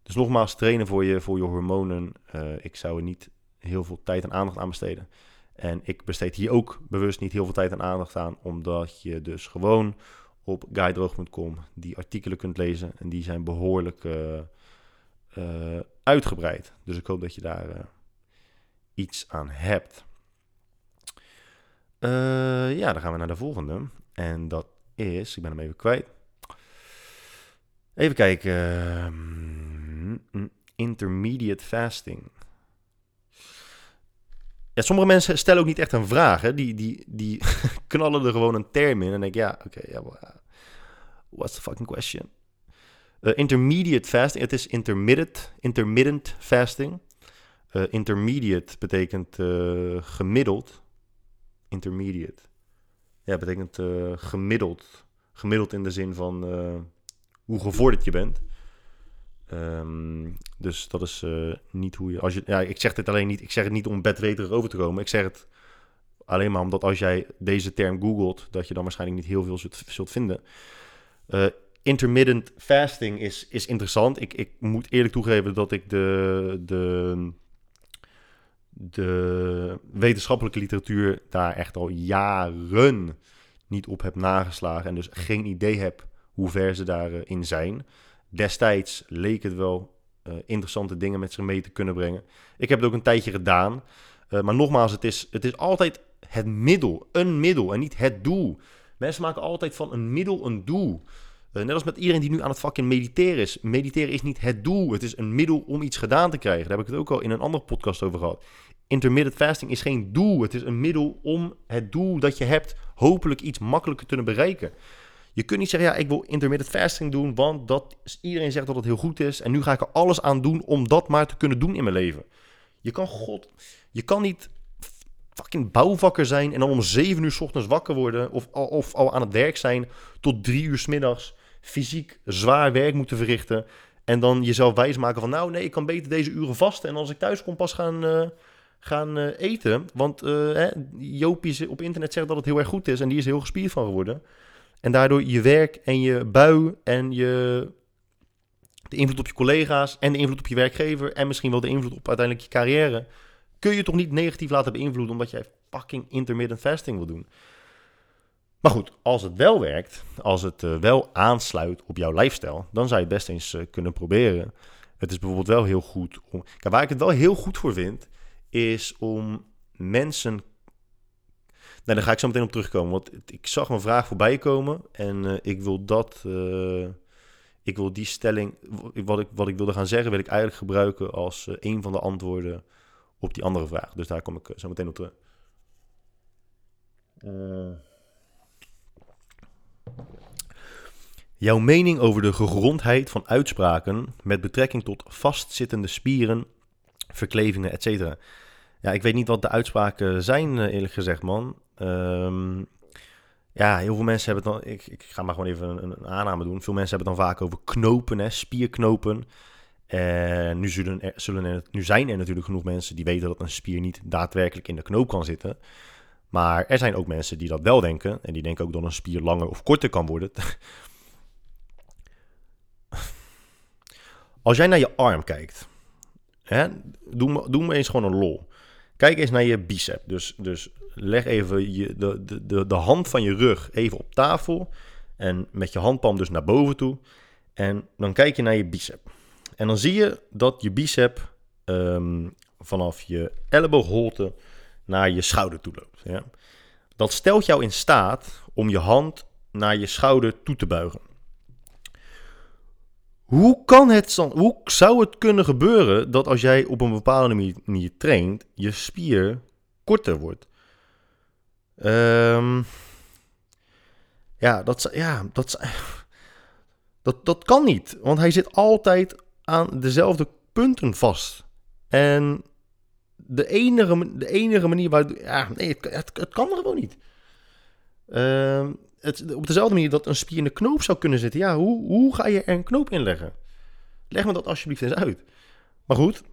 Dus nogmaals, trainen voor je, voor je hormonen. Uh, ik zou er niet heel veel tijd en aandacht aan besteden. En ik besteed hier ook bewust niet heel veel tijd en aandacht aan, omdat je dus gewoon op guidedroog.com die artikelen kunt lezen. En die zijn behoorlijk uh, uh, uitgebreid. Dus ik hoop dat je daar iets aan hebt. ja, dan gaan we naar de volgende. En dat is, ik ben hem even kwijt. Even kijken. Ehm, intermediate fasting. Ja, sommige mensen stellen ook niet echt een vraag. Hè? Die, die, die knallen er gewoon een term in. En denk ja, oké, ja, what's the fucking question? Uh, intermediate fasting, het is intermittent, intermittent fasting. Uh, intermediate betekent uh, gemiddeld. Intermediate. Ja, betekent gemiddeld. Gemiddeld in de zin van hoe gevorderd je bent. Um, dus dat is uh, niet hoe je. Als je ja, ik zeg dit alleen niet. Ik zeg het niet om bedweterig over te komen. Ik zeg het alleen maar omdat als jij deze term googelt, dat je dan waarschijnlijk niet heel veel zult, zult vinden. Uh, intermittent fasting is, is interessant. Ik, ik moet eerlijk toegeven dat ik de, de, de wetenschappelijke literatuur daar echt al jaren niet op heb nageslagen. En dus geen idee heb hoe ver ze daarin zijn. Destijds leek het wel uh, interessante dingen met zich mee te kunnen brengen. Ik heb het ook een tijdje gedaan. Uh, maar nogmaals, het is, het is altijd het middel. Een middel en niet het doel. Mensen maken altijd van een middel een doel. Uh, net als met iedereen die nu aan het fucking mediteren is. Mediteren is niet het doel. Het is een middel om iets gedaan te krijgen. Daar heb ik het ook al in een andere podcast over gehad. Intermittent fasting is geen doel. Het is een middel om het doel dat je hebt hopelijk iets makkelijker te kunnen bereiken. Je kunt niet zeggen, ja, ik wil intermittent fasting doen, want dat iedereen zegt dat het heel goed is. En nu ga ik er alles aan doen om dat maar te kunnen doen in mijn leven. Je kan, god, je kan niet fucking bouwvakker zijn en dan om zeven uur s ochtends wakker worden. Of, of al aan het werk zijn tot drie uur s middags. Fysiek zwaar werk moeten verrichten. En dan jezelf wijsmaken van, nou nee, ik kan beter deze uren vasten. En als ik thuis kom pas gaan, uh, gaan uh, eten. Want uh, op internet zegt dat het heel erg goed is. En die is heel gespierd van geworden. En daardoor je werk en je bui en je, de invloed op je collega's en de invloed op je werkgever en misschien wel de invloed op uiteindelijk je carrière, kun je toch niet negatief laten beïnvloeden omdat jij fucking intermittent fasting wil doen. Maar goed, als het wel werkt, als het eh, wel aansluit op jouw lifestyle, dan zou je het best eens eh, kunnen proberen. Het is bijvoorbeeld wel heel goed om. Kijk, waar ik het wel heel goed voor vind, is om mensen. Nou, daar ga ik zo meteen op terugkomen. Want ik zag een vraag voorbij komen. En uh, ik wil dat. Uh, ik wil die stelling. Wat ik, wat ik wilde gaan zeggen, wil ik eigenlijk gebruiken als uh, een van de antwoorden op die andere vraag. Dus daar kom ik zo meteen op terug. Jouw mening over de gegrondheid van uitspraken met betrekking tot vastzittende spieren, verklevingen, etc. Ja, ik weet niet wat de uitspraken zijn, eh, eerlijk gezegd, man. Um, ja, heel veel mensen hebben het dan. Ik, ik ga maar gewoon even een, aanname doen. Veel mensen hebben het dan vaak over knopen, hè, spierknopen. En nu, zullen zullen er, nu zijn er natuurlijk genoeg mensen die weten dat een spier niet daadwerkelijk in de knoop kan zitten. Maar er zijn ook mensen die dat wel denken. En die denken ook dat een spier langer of korter kan worden. Als jij naar je arm kijkt, hè, doe, doe me eens gewoon een lol. Kijk eens naar je bicep. Dus, dus leg even je, de, de, de, hand van je rug even op tafel. En met je handpalm dus naar boven toe. En dan kijk je naar je bicep. En dan zie je dat je bicep um, vanaf je elleboogholte naar je schouder toe loopt. Ja? Dat stelt jou in staat om je hand naar je schouder toe te buigen. Hoe kan het hoe zou het kunnen gebeuren dat als jij op een bepaalde manier, traint, je spier korter wordt? Um, ja, dat, ja dat, dat, dat kan niet, want hij zit altijd aan dezelfde punten vast. En de enige, de enige manier waar. Ja, nee, het, het, kan gewoon niet. Uh, het, op dezelfde manier dat een spier in de knoop zou kunnen zitten. Ja, hoe, hoe ga je er een knoop in leggen? Leg me dat alsjeblieft eens uit. Maar goed,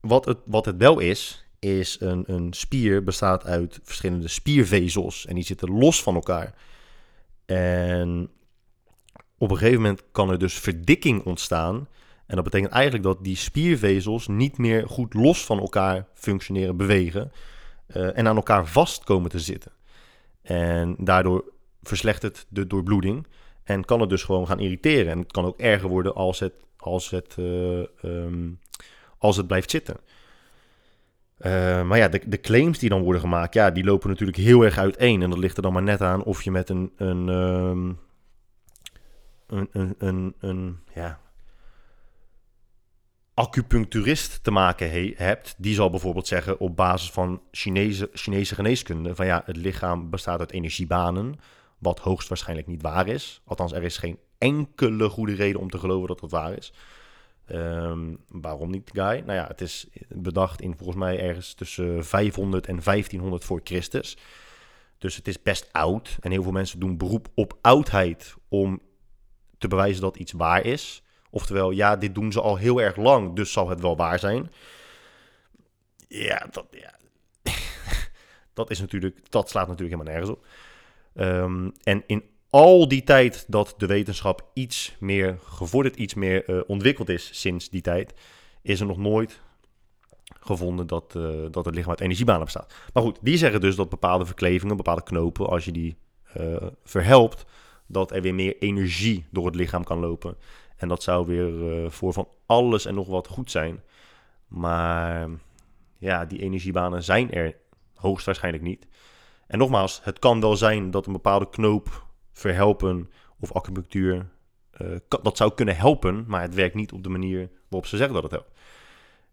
wat het, wat het wel is, is een, een spier bestaat uit verschillende spiervezels. En die zitten los van elkaar. En op een gegeven moment kan er dus verdikking ontstaan. En dat betekent eigenlijk dat die spiervezels niet meer goed los van elkaar functioneren, bewegen. Uh, en aan elkaar vast komen te zitten. En daardoor verslechtert de doorbloeding. En kan het dus gewoon gaan irriteren. En het kan ook erger worden als het, als het, uh, um, als het blijft zitten. Uh, maar ja, de, de, claims die dan worden gemaakt, ja, die lopen natuurlijk heel erg uiteen. En dat ligt er dan maar net aan of je met een, een, um, een, een, een, een, ja, acupuncturist te maken he, hebt, die zal bijvoorbeeld zeggen op basis van Chinese, Chinese geneeskunde van ja, het lichaam bestaat uit energiebanen, wat hoogstwaarschijnlijk niet waar is. Althans, er is geen enkele goede reden om te geloven dat dat waar is. Um, waarom niet, Guy? Nou ja, het is bedacht in volgens mij ergens tussen 500 en 1500 voor Christus. Dus het is best oud. En heel veel mensen doen beroep op oudheid om te bewijzen dat iets waar is. Oftewel, ja, dit doen ze al heel erg lang, dus zal het wel waar zijn. Ja, dat, ja. dat is natuurlijk, dat slaat natuurlijk helemaal nergens op. Um, en in al die tijd dat de wetenschap iets meer gevorderd, iets meer uh, ontwikkeld is sinds die tijd, is er nog nooit gevonden dat, uh, dat het lichaam uit energiebanen bestaat. Maar goed, die zeggen dus dat bepaalde verklevingen, bepaalde knopen, als je die uh, verhelpt, dat er weer meer energie door het lichaam kan lopen. En dat zou weer voor van alles en nog wat goed zijn. Maar ja, die energiebanen zijn er hoogstwaarschijnlijk niet. En nogmaals, het kan wel zijn dat een bepaalde knoop verhelpen of acupunctuur, uh, dat zou kunnen helpen, maar het werkt niet op de manier waarop ze zeggen dat het helpt.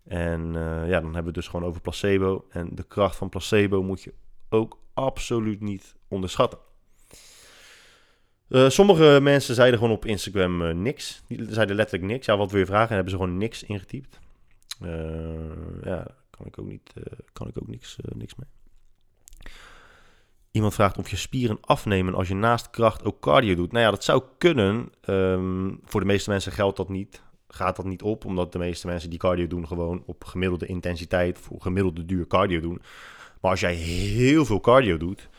En uh, ja, dan hebben we het dus gewoon over placebo. En de kracht van placebo moet je ook absoluut niet onderschatten. Uh, sommige mensen zeiden gewoon op Instagram niks. Die zeiden letterlijk niks. Ja, wat wil je vragen? En hebben ze gewoon niks ingetypt. Ja, kan ik ook niet, kan ik ook niks, niks mee. Iemand vraagt of je spieren afnemen als je naast kracht ook cardio doet. Nou ja, dat zou kunnen. Um, voor de meeste mensen geldt dat niet. Gaat dat niet op, omdat de meeste mensen die cardio doen gewoon op gemiddelde intensiteit, voor gemiddelde duur cardio doen. Maar als jij heel veel cardio doet,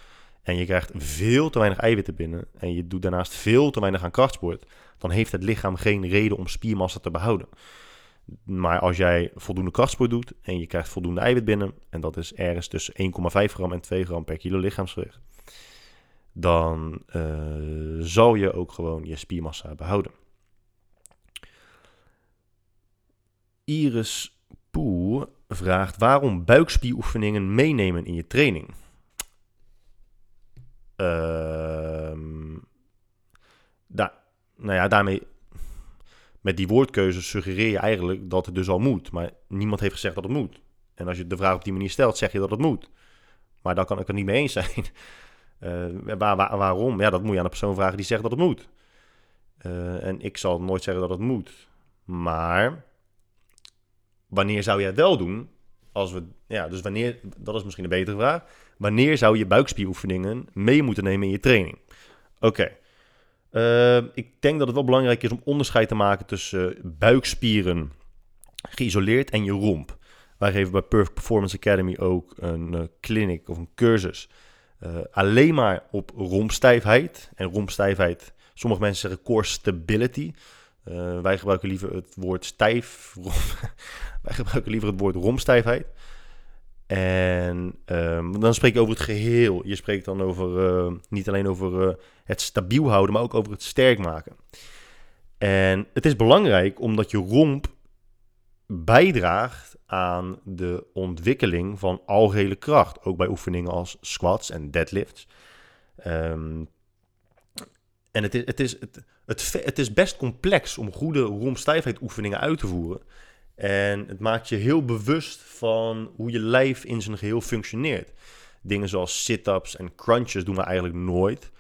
en je krijgt veel te weinig eiwitten binnen en je doet daarnaast veel te weinig aan krachtsport, dan heeft het lichaam geen reden om spiermassa te behouden. Maar als jij voldoende krachtsport doet en je krijgt voldoende eiwit binnen, en dat is ergens tussen 1,5 gram en 2 gram per kilo lichaamsgewicht, dan uh, zal je ook gewoon je spiermassa behouden. Iris Poe vraagt waarom buikspieroefeningen meenemen in je training. Uh, nou ja, daarmee, met die woordkeuze suggereer je eigenlijk dat het dus al moet. Maar niemand heeft gezegd dat het moet. En als je de vraag op die manier stelt, zeg je dat het moet. Maar dan kan ik het niet mee eens zijn. Uh, waar, waar, waarom? Ja, dat moet je aan de persoon vragen die zegt dat het moet. Uh, en ik zal nooit zeggen dat het moet. Maar wanneer zou jij het wel doen? Als we, ja, dus wanneer, dat is misschien een betere vraag. Wanneer zou je buikspieroefeningen mee moeten nemen in je training? Oké. Uh, ik denk dat het wel belangrijk is om onderscheid te maken tussen buikspieren geïsoleerd en je romp. Wij geven bij Perfect Performance Academy ook een uh, clinic of een cursus uh, alleen maar op rompstijfheid. En rompstijfheid, sommige mensen zeggen core stability. Wij gebruiken liever het woord stijf. wij gebruiken liever het woord romstijfheid. En um, dan spreek je over het geheel. Je spreekt dan over uh, niet alleen over uh, het stabiel houden, maar ook over het sterk maken. En het is belangrijk omdat je romp bijdraagt aan de ontwikkeling van algehele kracht. Ook bij oefeningen als squats en deadlifts. Um, en het is, het, is, het, het is best complex om goede rompstijfheid oefeningen uit te voeren. En het maakt je heel bewust van hoe je lijf in zijn geheel functioneert. Dingen zoals sit-ups en crunches doen we eigenlijk nooit.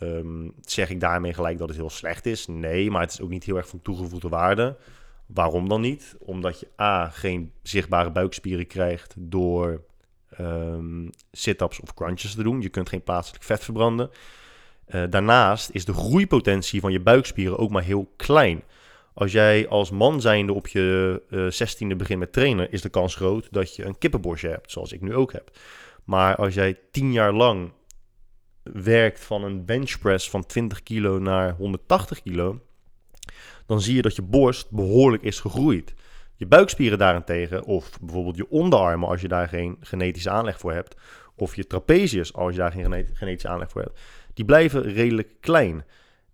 Um, zeg ik daarmee gelijk dat het heel slecht is? Nee, maar het is ook niet heel erg van toegevoegde waarde. Waarom dan niet? Omdat je A, geen zichtbare buikspieren krijgt door um, sit-ups of crunches te doen. Je kunt geen plaatselijk vet verbranden. Uh, daarnaast is de groeipotentie van je buikspieren ook maar heel klein. Als jij als man zijnde op je zestiende uh, begint met trainen, is de kans groot dat je een kippenborstje hebt, zoals ik nu ook heb. Maar als jij tien jaar lang werkt van een benchpress van 20 kilo naar 180 kilo, dan zie je dat je borst behoorlijk is gegroeid. Je buikspieren daarentegen, of bijvoorbeeld je onderarmen als je daar geen genetische aanleg voor hebt, of je trapezius als je daar geen genetische aanleg voor hebt, die blijven redelijk klein.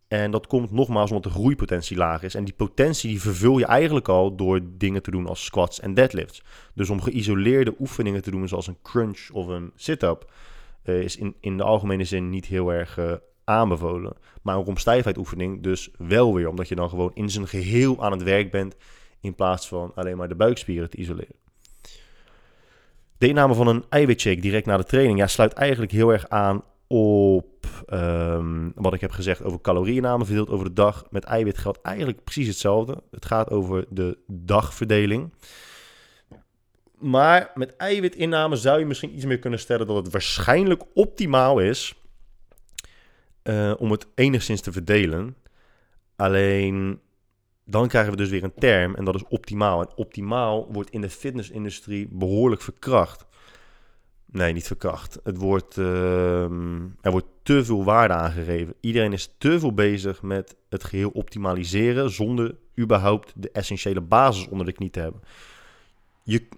En dat komt nogmaals omdat de groeipotentie laag is. En die potentie die vervul je eigenlijk al door dingen te doen als squats en deadlifts. Dus om geïsoleerde oefeningen te doen, zoals een crunch of een sit-up, uh, is in, in de algemene zin niet heel erg uh, aanbevolen. Maar een romstijfheid oefening dus wel weer, omdat je dan gewoon in zijn geheel aan het werk bent, in plaats van alleen maar de buikspieren te isoleren. De inname van een eiwitshake direct na de training ja, sluit eigenlijk heel erg aan op um, wat ik heb gezegd over calorieinname verdeeld over de dag. Met eiwit geldt eigenlijk precies hetzelfde. Het gaat over de dagverdeling. Maar met eiwitinname zou je misschien iets meer kunnen stellen dat het waarschijnlijk optimaal is uh, om het enigszins te verdelen. Alleen dan krijgen we dus weer een term en dat is optimaal. En optimaal wordt in de fitnessindustrie behoorlijk verkracht. Nee, niet verkracht. Het wordt, uh, er wordt te veel waarde aangegeven. Iedereen is te veel bezig met het geheel optimaliseren zonder überhaupt de essentiële basis onder de knie te hebben. Je,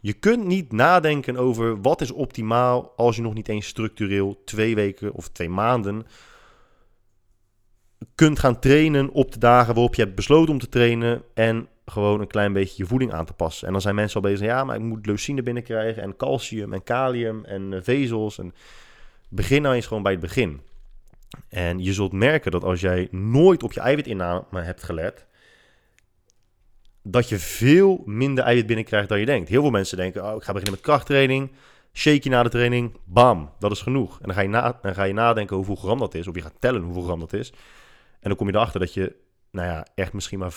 je kunt niet nadenken over wat is optimaal als je nog niet eens structureel twee weken of twee maanden kunt gaan trainen op de dagen waarop je hebt besloten om te trainen en gewoon een klein beetje je voeding aan te passen. En dan zijn mensen al bezig, ja, maar ik moet leucine binnenkrijgen en calcium en kalium en eh, vezels. En begin nou eens gewoon bij het begin. En je zult merken dat als jij nooit op je eiwitinname hebt gelet, dat je veel minder eiwit binnenkrijgt dan je denkt. Heel veel mensen denken, oh, ik ga beginnen met krachttraining, shake na de training, bam, dat is genoeg. En dan ga je, dan ga je nadenken hoeveel gram dat is, of je gaat tellen hoeveel gram dat is. En dan kom je erachter dat je nou ja, echt misschien maar 25%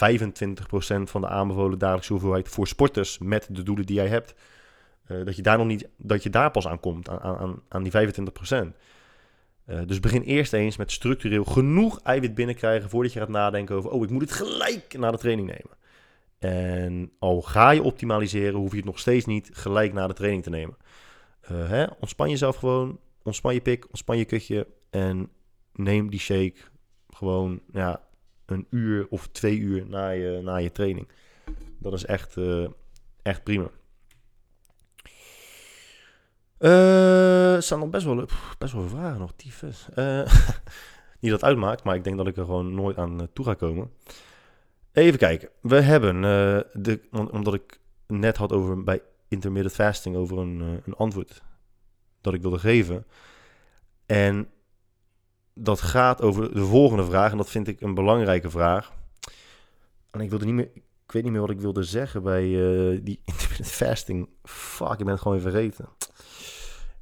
van de aanbevolen dagelijkse hoeveelheid voor sporters met de doelen die jij hebt, uh, dat je daar nog niet, dat je daar pas aan komt, aan, aan, aan die 25%. Uh, eh, dus begin eerst eens met structureel genoeg eiwit binnenkrijgen voordat je gaat nadenken over, oh, ik moet het gelijk na de training nemen. En al ga je optimaliseren, hoef je het nog steeds niet gelijk na de training te nemen. Uh, hè? Ontspan jezelf gewoon, ontspan je pik, ontspan je kutje en neem die shake gewoon ja, een uur of twee uur na je, na je training. Dat is echt, uh, echt prima. Uh, er staan nog best wel, best wel vragen nog, tyfus. Uh, niet dat uitmaakt, maar ik denk dat ik er gewoon nooit aan toe ga komen. Even kijken. We hebben, de, omdat ik net had over bij intermittent fasting, over een, een antwoord dat ik wilde geven. En dat gaat over de volgende vraag. En dat vind ik een belangrijke vraag. En ik wilde niet meer. Ik weet niet meer wat ik wilde zeggen bij uh, die intermittent fasting. Fuck, ik ben het gewoon even vergeten.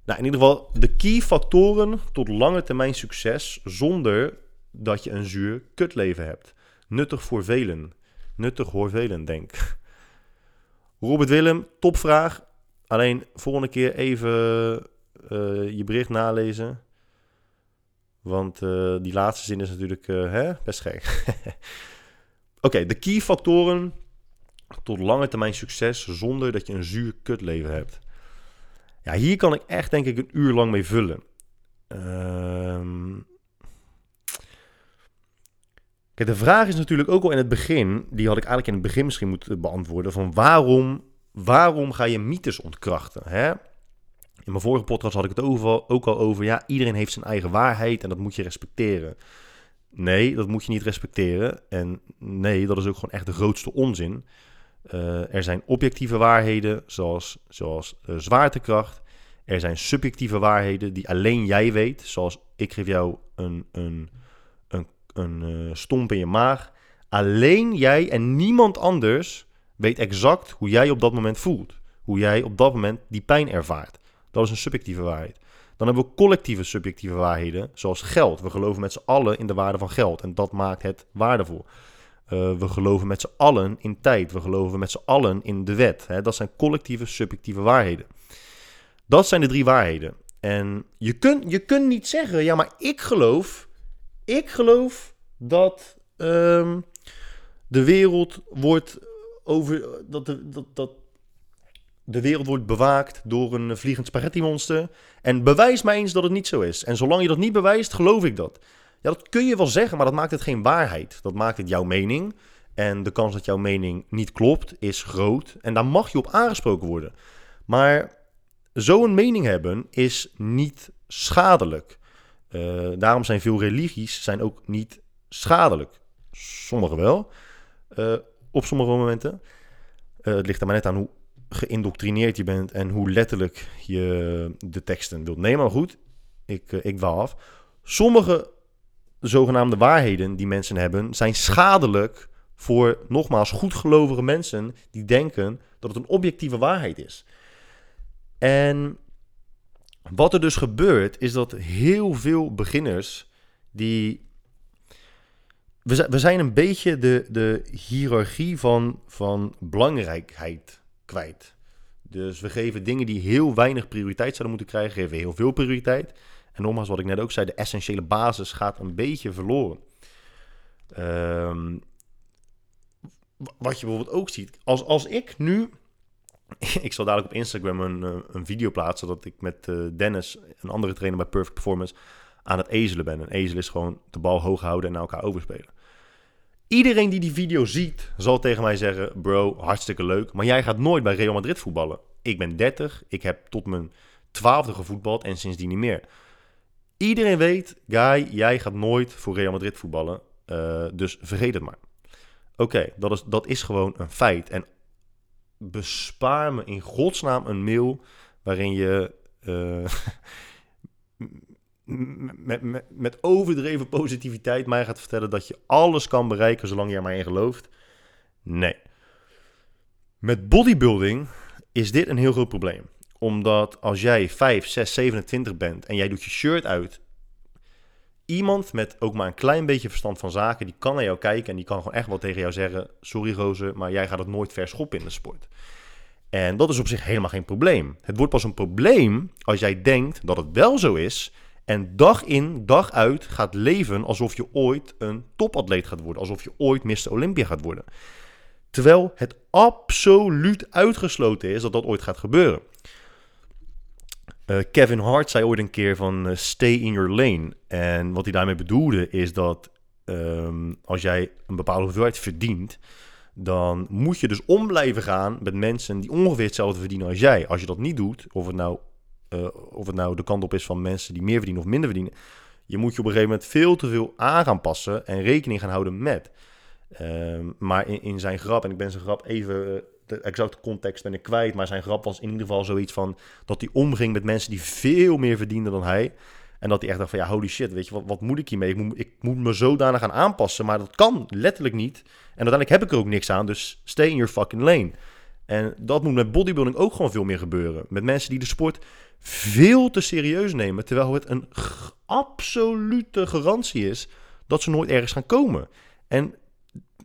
Nou, in ieder geval de key factoren tot lange termijn succes zonder dat je een zuur kutleven hebt. Nuttig voor velen. Nuttig voor velen, denk. Robert Willem, topvraag. Alleen volgende keer even uh, je bericht nalezen. Want uh, die laatste zin is natuurlijk uh, hè? best gek. Oké, de key factoren tot lange termijn succes zonder dat je een zuur kutleven hebt. Ja, hier kan ik echt denk ik een uur lang mee vullen. Um... Kijk, de vraag is natuurlijk ook al in het begin, die had ik eigenlijk in het begin misschien moeten beantwoorden, van waarom, waarom ga je mythes ontkrachten? Hè? In mijn vorige podcast had ik het over, ook al over, ja, iedereen heeft zijn eigen waarheid en dat moet je respecteren. Nee, dat moet je niet respecteren. En nee, dat is ook gewoon echt de grootste onzin. Uh, er zijn objectieve waarheden, zoals, zoals uh, zwaartekracht. Er zijn subjectieve waarheden die alleen jij weet. Zoals ik geef jou een, een, een, een uh, stomp in je maag. Alleen jij en niemand anders weet exact hoe jij op dat moment voelt. Hoe jij op dat moment die pijn ervaart. Dat is een subjectieve waarheid. Dan hebben we collectieve subjectieve waarheden, zoals geld. We geloven met z'n allen in de waarde van geld en dat maakt het waardevol. Uh, we geloven met z'n allen in tijd. We geloven met z'n allen in de wet. Hè? Dat zijn collectieve subjectieve waarheden. Dat zijn de drie waarheden. En je kunt, je kunt niet zeggen, ja, maar ik geloof, ik geloof dat um, de wereld wordt over, dat, de, dat, dat de wereld wordt bewaakt door een vliegend spaghetti monster. En bewijs mij eens dat het niet zo is. En zolang je dat niet bewijst, geloof ik dat. Ja, dat kun je wel zeggen, maar dat maakt het geen waarheid. Dat maakt het jouw mening. En de kans dat jouw mening niet klopt, is groot. En daar mag je op aangesproken worden. Maar zo'n mening hebben is niet schadelijk. Uh, daarom zijn veel religies zijn ook niet schadelijk. Sommige wel, uh, op sommige momenten. Uh, het ligt er maar net aan hoe geïndoctrineerd je bent en hoe letterlijk je de teksten wilt nemen. Maar goed, ik, eh, ik af. Sommige zogenaamde waarheden die mensen hebben, zijn schadelijk voor nogmaals goedgelovige mensen die denken dat het een objectieve waarheid is. En wat er dus gebeurt, is dat heel veel beginners die. We zijn een beetje de, de hiërarchie van, van belangrijkheid kwijt. Dus we geven dingen die heel weinig prioriteit zouden moeten krijgen, geven heel veel prioriteit. En nogmaals, wat ik net ook zei, de essentiële basis gaat een beetje verloren. Um, wat je bijvoorbeeld ook ziet, als, als ik nu. ik zal dadelijk op Instagram een, eh, een video plaatsen dat ik met uh, Dennis, een andere trainer bij Perfect Performance, aan het ezelen ben. Een ezel is gewoon de bal hoog houden en naar elkaar overspelen. Iedereen die die video ziet, zal tegen mij zeggen: Bro, hartstikke leuk, maar jij gaat nooit bij Real Madrid voetballen. Ik ben 30, ik heb tot mijn twaalfde gevoetbald en sindsdien niet meer. Iedereen weet, Guy, jij gaat nooit voor Real Madrid voetballen. Uh, dus vergeet het maar. Oké, dat, is, dat is gewoon een feit. En bespaar me in godsnaam een mail waarin je uh, met, met, overdreven positiviteit mij gaat vertellen dat je alles kan bereiken zolang je er maar in gelooft. Nee. Met bodybuilding is dit een heel groot probleem. Omdat als jij 5, 6, 27 bent en jij doet je shirt uit. Iemand met ook maar een klein beetje verstand van zaken, die kan naar jou kijken en die kan gewoon echt wel tegen jou zeggen: Sorry Roze, maar jij gaat het nooit verschoppen in de sport. En dat is op zich helemaal geen probleem. Het wordt pas een probleem als jij denkt dat het wel zo is en dag in, dag uit gaat leven alsof je ooit een topatleet gaat worden. Alsof je ooit Mr. Olympia gaat worden. Terwijl het absoluut uitgesloten is dat dat ooit gaat gebeuren. Uh, Kevin Hart zei ooit een keer van uh, stay in your lane. En wat hij daarmee bedoelde is dat ehm, als jij een bepaalde hoeveelheid verdient, dan moet je dus om blijven gaan met mensen die ongeveer hetzelfde verdienen als jij. Als je dat niet doet, of het nou, uh, of het nou de kant op is van mensen die meer verdienen of minder verdienen, je moet je op een gegeven moment veel te veel aan gaan passen en rekening gaan houden met. Ehm, maar in, in, zijn grap, en ik ben zijn grap even, eh, de exacte context ben ik kwijt, maar zijn grap was in ieder geval zoiets van dat hij omging met mensen die veel meer verdienden dan hij. En dat hij echt dacht van ja, holy shit, weet je, wat, wat moet ik hiermee? Ik moet, ik moet me zodanig gaan aanpassen, maar dat kan letterlijk niet. En uiteindelijk heb ik er ook niks aan, dus stay in your fucking lane. En dat moet met bodybuilding ook gewoon veel meer gebeuren. Met mensen die de sport veel te serieus nemen, terwijl het een absolute garantie is dat ze nooit ergens gaan komen. En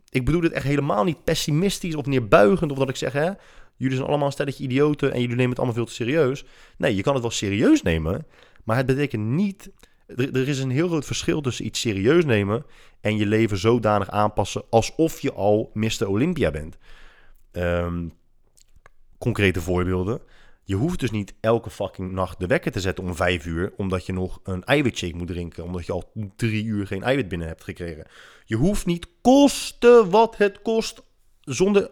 ik bedoel dit echt helemaal niet pessimistisch of neerbuigend, of dat ik zeg, hè, jullie zijn allemaal een stelletje idioten en jullie nemen het allemaal veel te serieus. Nee, je kan het wel serieus nemen, maar het betekent niet. Er, is een heel groot verschil tussen iets serieus nemen en je leven zodanig aanpassen alsof je al Mr. Olympia bent. Um, concrete voorbeelden. Je hoeft dus niet elke fucking nacht de wekker te zetten om vijf uur, omdat je nog een eiwitshake moet drinken, omdat je al drie uur geen eiwit binnen hebt gekregen. Je hoeft niet kosten wat het kost, zonder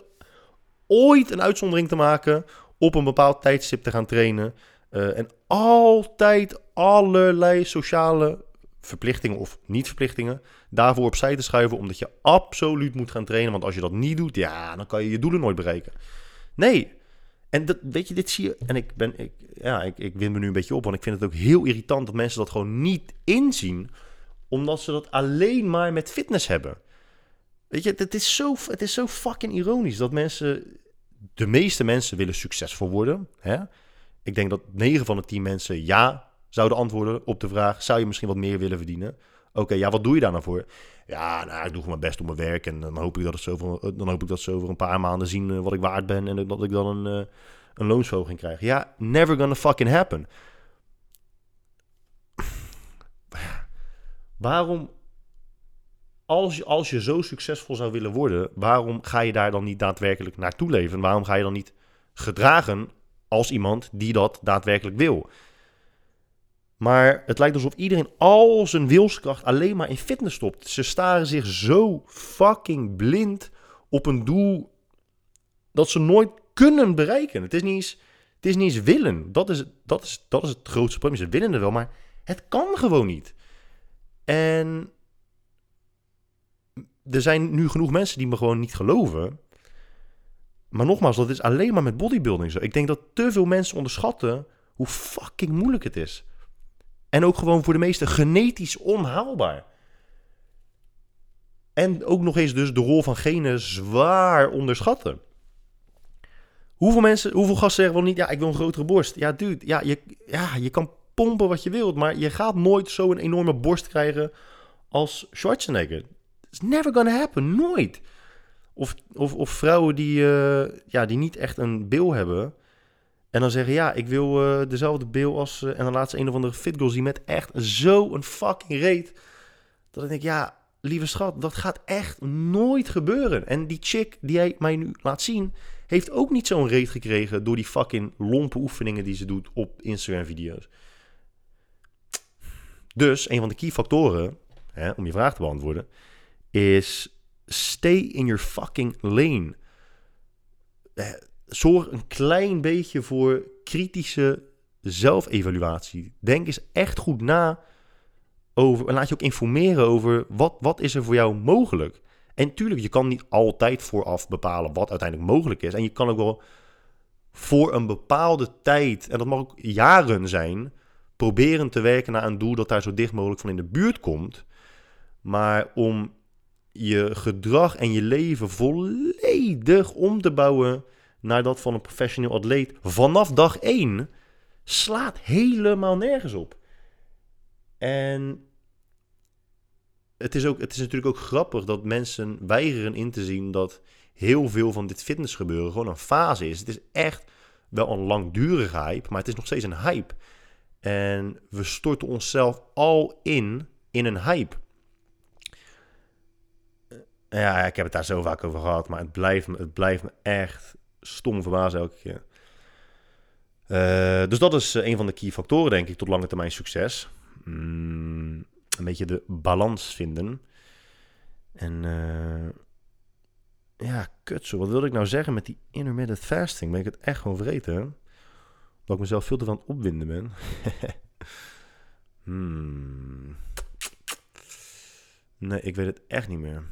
ooit een uitzondering te maken, op een bepaald tijdstip te gaan trainen. Uh, en altijd allerlei sociale verplichtingen of niet-verplichtingen daarvoor opzij te schuiven, omdat je absoluut moet gaan trainen. Want als je dat niet doet, ja, dan kan je je doelen nooit bereiken. Nee, en dat, weet je, dit zie je. En ik ben, ik, ja, ik, ik win me nu een beetje op, want ik vind het ook heel irritant dat mensen dat gewoon niet inzien, omdat ze dat alleen maar met fitness hebben. Weet je, het is zo, het is zo fucking ironisch dat mensen, de meeste mensen willen succesvol worden. Hè? Ik denk dat 9 van de 10 mensen ja zouden antwoorden op de vraag: zou je misschien wat meer willen verdienen? Oké, ja, wat doe je daar nou voor? Ja, nou, ik doe mijn best op mijn werk. En dan hoop ik dat, het zo voor, dan hoop ik dat ze over een paar maanden zien eh, wat ik waard ben. En dat ik dan een, een loonsverhoging krijg. Ja, never gonna fucking happen. Waarom, als je, als je zo succesvol zou willen worden, waarom ga je daar dan niet daadwerkelijk naartoe leven? Waarom ga je dan niet gedragen als iemand die dat daadwerkelijk wil? Maar het lijkt alsof iedereen al zijn wilskracht alleen maar in fitness stopt. Ze staren zich zo fucking blind op een doel dat ze nooit kunnen bereiken. Het is niet eens, het is niet eens willen. Dat is, dat, is, dat is het grootste probleem. Ze willen er wel, maar het kan gewoon niet. En er zijn nu genoeg mensen die me gewoon niet geloven. Maar nogmaals, dat is alleen maar met bodybuilding zo. Ik denk dat te veel mensen onderschatten hoe fucking moeilijk het is. En ook gewoon voor de meesten genetisch onhaalbaar. En ook nog eens dus de rol van genen zwaar onderschatten. Hoeveel mensen, hoeveel gasten zeggen wel niet, ja, ik wil een grotere borst. Ja, dude, ja, je, ja, je kan pompen wat je wilt, maar je gaat nooit zo een enorme borst krijgen als Schwarzenegger. It's never gonna happen, nooit. Of, of, of vrouwen die, uh, ja, die niet echt een bil hebben, en dan zeggen, ja, ik wil uh, dezelfde beeld als... Uh, en dan laat ze een of andere fit zien met echt zo'n fucking reet. Dat ik denk, ja, lieve schat, dat gaat echt nooit gebeuren. En die chick die hij mij nu laat zien... heeft ook niet zo'n reet gekregen... door die fucking lompe oefeningen die ze doet op Instagram-video's. Dus, een van de key factoren... Hè, om je vraag te beantwoorden... is stay in your fucking lane... Eh, zorg een klein beetje voor kritische zelfevaluatie. Denk eens echt goed na over, en laat je ook informeren over wat, wat is er voor jou mogelijk. En tuurlijk, je kan niet altijd vooraf bepalen wat uiteindelijk mogelijk is. En je kan ook wel voor een bepaalde tijd, en dat mag ook jaren zijn, proberen te werken naar een doel dat daar zo dicht mogelijk van in de buurt komt. Maar om je gedrag en je leven volledig om te bouwen naar dat van een professioneel atleet vanaf dag 1 slaat helemaal nergens op. En het is, ook, het is natuurlijk ook grappig dat mensen weigeren in te zien dat heel veel van dit fitnessgebeuren gewoon een fase is. Het is echt wel een langdurige hype, maar het is nog steeds een hype. En we storten onszelf al in in een hype. Ja, ik heb het daar zo vaak over gehad, maar het blijft het blijft me echt stom verbazen elke keer. Uh, dus dat is eh, een van de key factoren, denk ik, tot lange termijn succes. Mm, een beetje de balans vinden. En ja, kut zo. Wat wilde ik nou zeggen met die intermittent fasting? Ben ik het echt gewoon vergeten? Dat ik mezelf veel te van opwinden ben. hmm. Nee, ik weet het echt niet meer.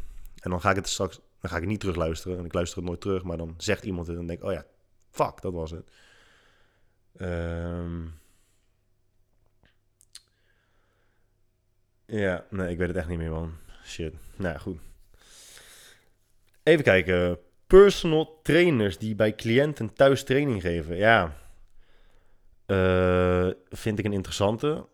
En dan ga ik het straks, dan ga ik niet terugluisteren. En ik luister het nooit terug, maar dan zegt iemand het en denk ik, oh ja, fuck, dat was het. Um, ja, nee, ik weet het echt niet meer, man. Shit. Nou ja, goed. Even kijken. Personal trainers die bij cliënten thuis training geven. Ja, uh, vind ik een interessante.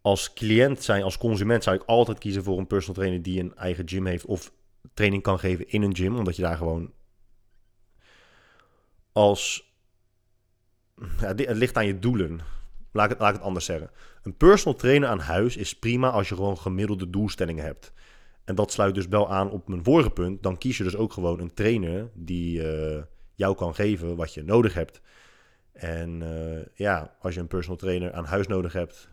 Als cliënt zijn, als consument zou ik altijd kiezen voor een personal trainer die een eigen gym heeft of training kan geven in een gym, omdat je daar gewoon als ja, het ligt aan je doelen. Laat ik, het, laat het anders zeggen. Een personal trainer aan huis is prima als je gewoon gemiddelde doelstellingen hebt. En dat sluit dus wel aan op mijn vorige punt. Dan kies je dus ook gewoon een trainer die uh, jou kan geven wat je nodig hebt. En uh, ja, als je een personal trainer aan huis nodig hebt,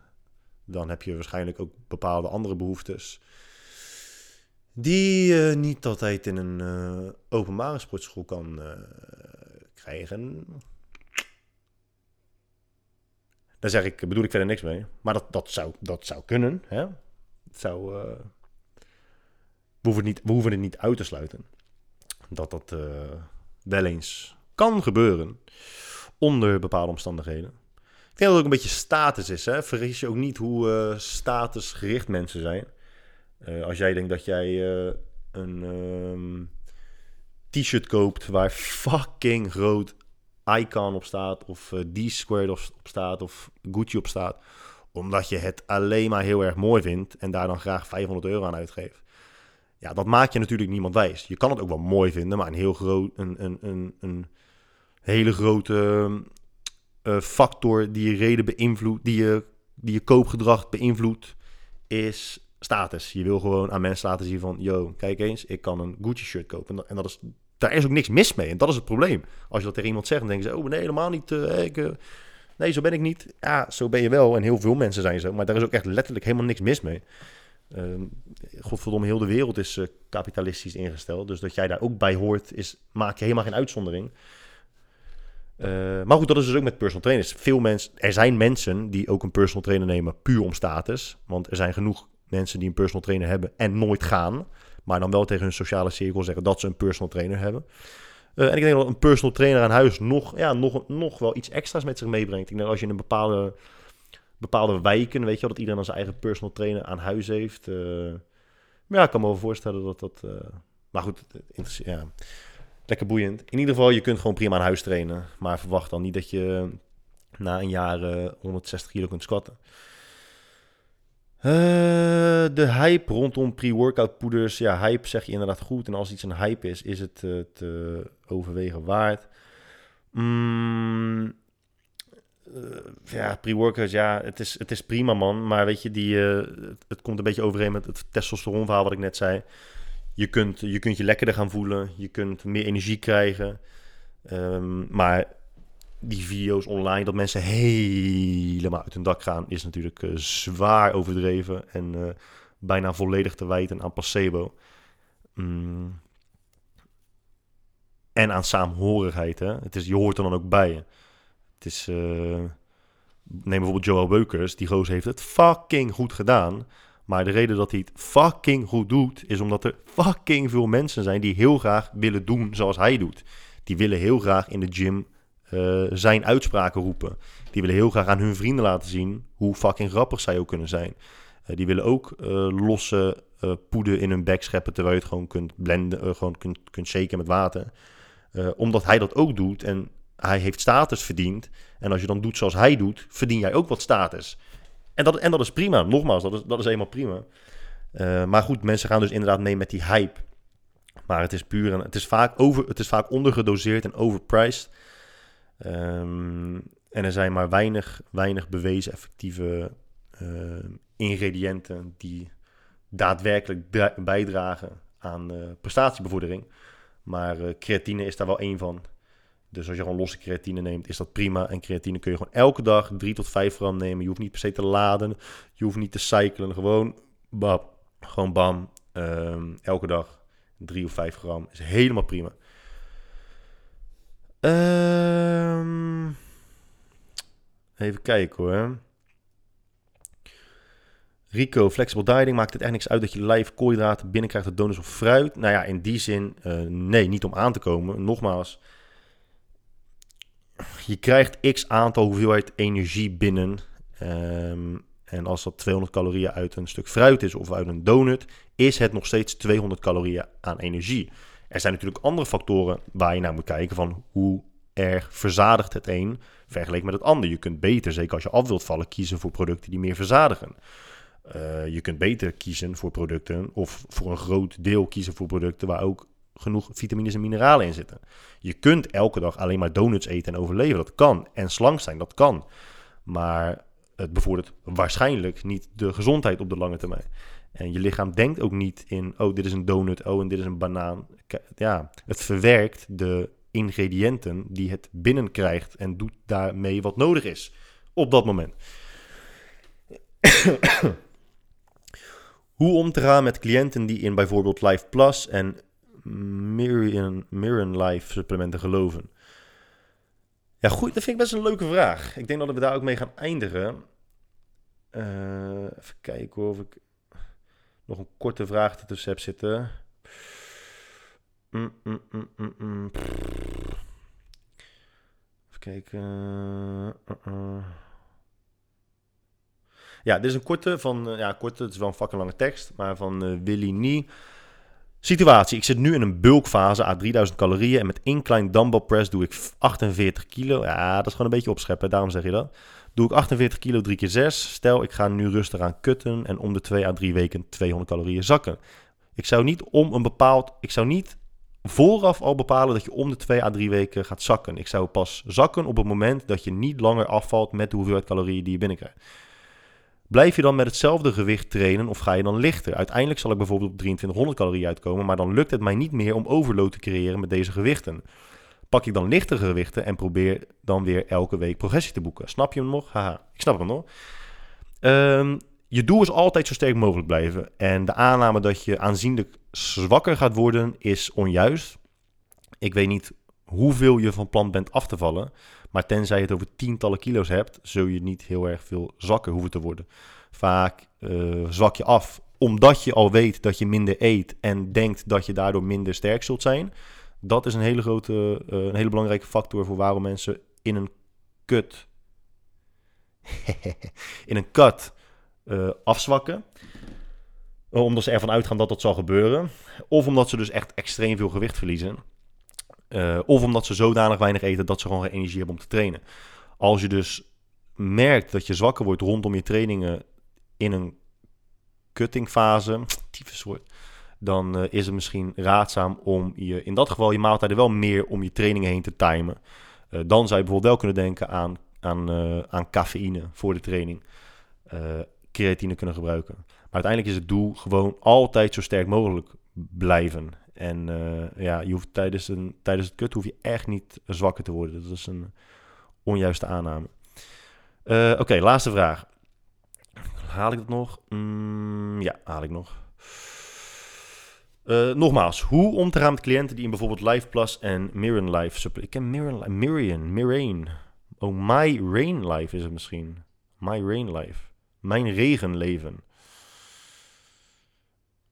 dan heb je waarschijnlijk ook bepaalde andere behoeftes. Die je niet altijd in een uh, openbare sportschool kan krijgen. Daar zeg ik, bedoel ik verder niks mee. Maar dat, dat, zou, dat zou kunnen. Hè? Zou, uh, we, hoeven niet, we hoeven het niet uit te sluiten. Dat dat uh, wel eens kan gebeuren. Onder bepaalde omstandigheden. Ik denk dat het ook een beetje status is. Hè? Vergis je ook niet hoe uh, statusgericht mensen zijn. Als jij denkt dat jij een um, t-shirt koopt waar fucking groot Icon op staat, of uh, D-Squared op, staat, of Gucci op staat. Omdat je het alleen maar heel erg mooi vindt en daar dan graag 500 euro aan uitgeeft. Ja, dat maakt je natuurlijk niemand wijs. Je kan het ook wel mooi vinden, maar een heel groot, een, een, een, een hele grote factor die je reden beïnvloedt, die je, die je koopgedrag beïnvloedt, is status. Je wil gewoon aan mensen laten zien van, yo, kijk eens, ik kan een Gucci shirt kopen. En dat is daar is ook niks mis mee. En dat is het probleem. Als je dat tegen iemand zegt, dan denken ze: Oh, nee, helemaal niet. Uh, ik, uh, nee, zo ben ik niet. Ja, zo ben je wel. En heel veel mensen zijn zo. Maar daar is ook echt letterlijk helemaal niks mis mee. Uh, godverdomme, heel de wereld is uh, kapitalistisch ingesteld. Dus dat jij daar ook bij hoort, is, maak je helemaal geen uitzondering. maar goed, dat is dus ook met personal trainers. Veel mensen, er zijn mensen die ook een personal trainer nemen puur om status. Want er zijn genoeg mensen die een personal trainer hebben en nooit gaan. Maar dan wel tegen hun sociale cirkel zeggen dat ze een personal trainer hebben. Uh, en ik denk dat een personal trainer aan huis nog, ja, nog, nog wel iets extra's met zich meebrengt. Ik denk als je in een bepaalde, bepaalde wijken, weet je wel, dat iedereen dan zijn eigen personal trainer aan huis heeft. Uh, maar ja, ik kan me wel voorstellen dat dat... Uh, maar goed, ja, lekker boeiend. In ieder geval, je kunt gewoon prima aan huis trainen. Maar verwacht dan niet dat je na een jaar 160 kilo kunt squatten. Uh, de hype rondom pre-workout poeders. Ja, hype zeg je inderdaad goed. En als iets een hype is, is het uh, te overwegen waard. Mm, ja, pre-workouts, ja, het is, het is prima man. Maar weet je, die, het, het, komt een beetje overeen met het testosteronverhaal wat ik net zei. Je kunt, je kunt je lekkerder gaan voelen. Je kunt meer energie krijgen. Um, maar die video's online, dat mensen helemaal uit hun dak gaan, is natuurlijk uh, zwaar overdreven en uh, bijna volledig te wijten aan placebo. Mm. En aan saamhorigheid. Hè? Het is, je hoort er dan ook bij. Het is. Uh, neem bijvoorbeeld Joel Beukers. Die gozer heeft het fucking goed gedaan. Maar de reden dat hij het fucking goed doet, is omdat er fucking veel mensen zijn die heel graag willen doen zoals hij doet. Die willen heel graag in de gym uh, zijn uitspraken roepen. Die willen heel graag aan hun vrienden laten zien hoe fucking grappig zij ook kunnen zijn. Uh, die willen ook uh, losse poeder in hun bek scheppen terwijl je het gewoon kunt blenden, gewoon kunt, kunt shaken met water. omdat hij dat ook doet en hij heeft status verdiend. En als je dan doet zoals hij doet, verdien jij ook wat status. En dat, en dat is prima. Nogmaals, dat is, dat is eenmaal prima. maar goed, mensen gaan dus inderdaad mee met die hype. Maar het is puur en het is vaak, over, het is vaak ondergedoseerd en overpriced. Um, en er zijn maar weinig, weinig bewezen effectieve uh, ingrediënten die daadwerkelijk bijdragen aan uh, prestatiebevordering. Maar uh, creatine is daar wel één van. Dus als je gewoon losse creatine neemt, is dat prima. En creatine kun je gewoon elke dag 3 tot 5 gram nemen. Je hoeft niet per se te laden. Je hoeft niet te cyclen. Gewoon, bam, gewoon bam. Ehm, elke dag 3 of 5 gram is helemaal prima. Ehm, even kijken hoor. Rico, flexible dieting, maakt het echt niks uit dat je lijf koolhydraten binnenkrijgt uit donuts of fruit? Nou ja, in die zin, uh, nee, niet om aan te komen. Nogmaals, je krijgt x aantal hoeveelheid energie binnen. Um, en als dat 200 calorieën uit een stuk fruit is of uit een donut, is het nog steeds 200 calorieën aan energie. Er zijn natuurlijk andere factoren waar je naar moet kijken van hoe erg verzadigt het een vergeleken met het ander. Je kunt beter, zeker als je af wilt vallen, kiezen voor producten die meer verzadigen. Uh, je kunt beter kiezen voor producten of voor een groot deel kiezen voor producten waar ook genoeg vitamines en mineralen in zitten. Je kunt elke dag alleen maar donuts eten en overleven. Dat kan. En slank zijn, dat kan. Maar het bevordert waarschijnlijk niet de gezondheid op de lange termijn. En je lichaam denkt ook niet in, oh, dit is een donut, oh, en dit is een banaan. Ja, het verwerkt de ingrediënten die het binnenkrijgt en doet daarmee wat nodig is op dat moment. Hoe om te gaan met cliënten die in bijvoorbeeld Life Plus en Miriam, Miriam Life supplementen geloven? Ja, goed, dat vind ik best een leuke vraag. Ik denk dat we daar ook mee gaan eindigen. Uh, even kijken of ik nog een korte vraag ertussen heb zitten. Mm, mm, mm, even kijken. Uh, uh. Ja, dit is een korte van, ja, korte, het is wel een fucking lange tekst, maar van Willy Nie. Situatie, ik zit nu in een bulkfase aan 3000 calorieën en met één klein dumbbell press doe ik 48 kilo. Ja, dat is gewoon een beetje opscheppen, daarom zeg je dat. Doe ik 48 kilo 3 keer 6. Stel, ik ga nu rustig aan kutten en om de 2 à 3 weken 200 calorieën zakken. Ik zou niet om een bepaald. Ik zou niet vooraf al bepalen dat je om de 2 à 3 weken gaat zakken. Ik zou pas zakken op het moment dat je niet langer afvalt met de hoeveelheid calorieën die je binnenkrijgt. Blijf je dan met hetzelfde gewicht trainen of ga je dan lichter? Uiteindelijk zal ik bijvoorbeeld op 2300 calorieën uitkomen, maar dan lukt het mij niet meer om overload te creëren met deze gewichten pak ik dan lichtere gewichten en probeer dan weer elke week progressie te boeken. Snap je hem nog? Haha, ik snap hem nog. Um, je doel is altijd zo sterk mogelijk blijven. En de aanname dat je aanzienlijk zwakker gaat worden is onjuist. Ik weet niet hoeveel je van plan bent af te vallen. Maar tenzij je het over tientallen kilo's hebt, zul je niet heel erg veel zwakker hoeven te worden. Vaak uh, zwak je af omdat je al weet dat je minder eet en denkt dat je daardoor minder sterk zult zijn dat is een hele grote, uh, een hele belangrijke factor voor waarom mensen in een kut, in een cut uh, afzwakken. Omdat ze ervan uitgaan dat dat zal gebeuren. Of omdat ze dus echt extreem veel gewicht verliezen. Of omdat ze zodanig weinig eten dat ze gewoon geen energie hebben om te trainen. Als je dus merkt dat je zwakker wordt rondom je trainingen in een cuttingfase, tyfus woord, dan uh, is het misschien raadzaam om je in dat geval je maaltijden wel meer om je trainingen heen te timen. Uh, dan zou je bijvoorbeeld wel kunnen denken aan, aan, uh, aan cafeïne voor de training. creatine kunnen gebruiken. Maar uiteindelijk is het doel gewoon altijd zo sterk mogelijk blijven. En ja, je hoeft tijdens, een, tijdens het kut hoef je echt niet zwakker te worden. Dat is een onjuiste aanname. Oké, laatste vraag. Haal ik dat nog? Mm, ja, haal ik nog. Uh, nogmaals, hoe om te gaan met cliënten die in bijvoorbeeld Life Plus en Mirren Life. Ik ken Mirren, Mirian, Mirain. Oh, My Rain Life is het misschien. My Rain Life. Mijn regenleven.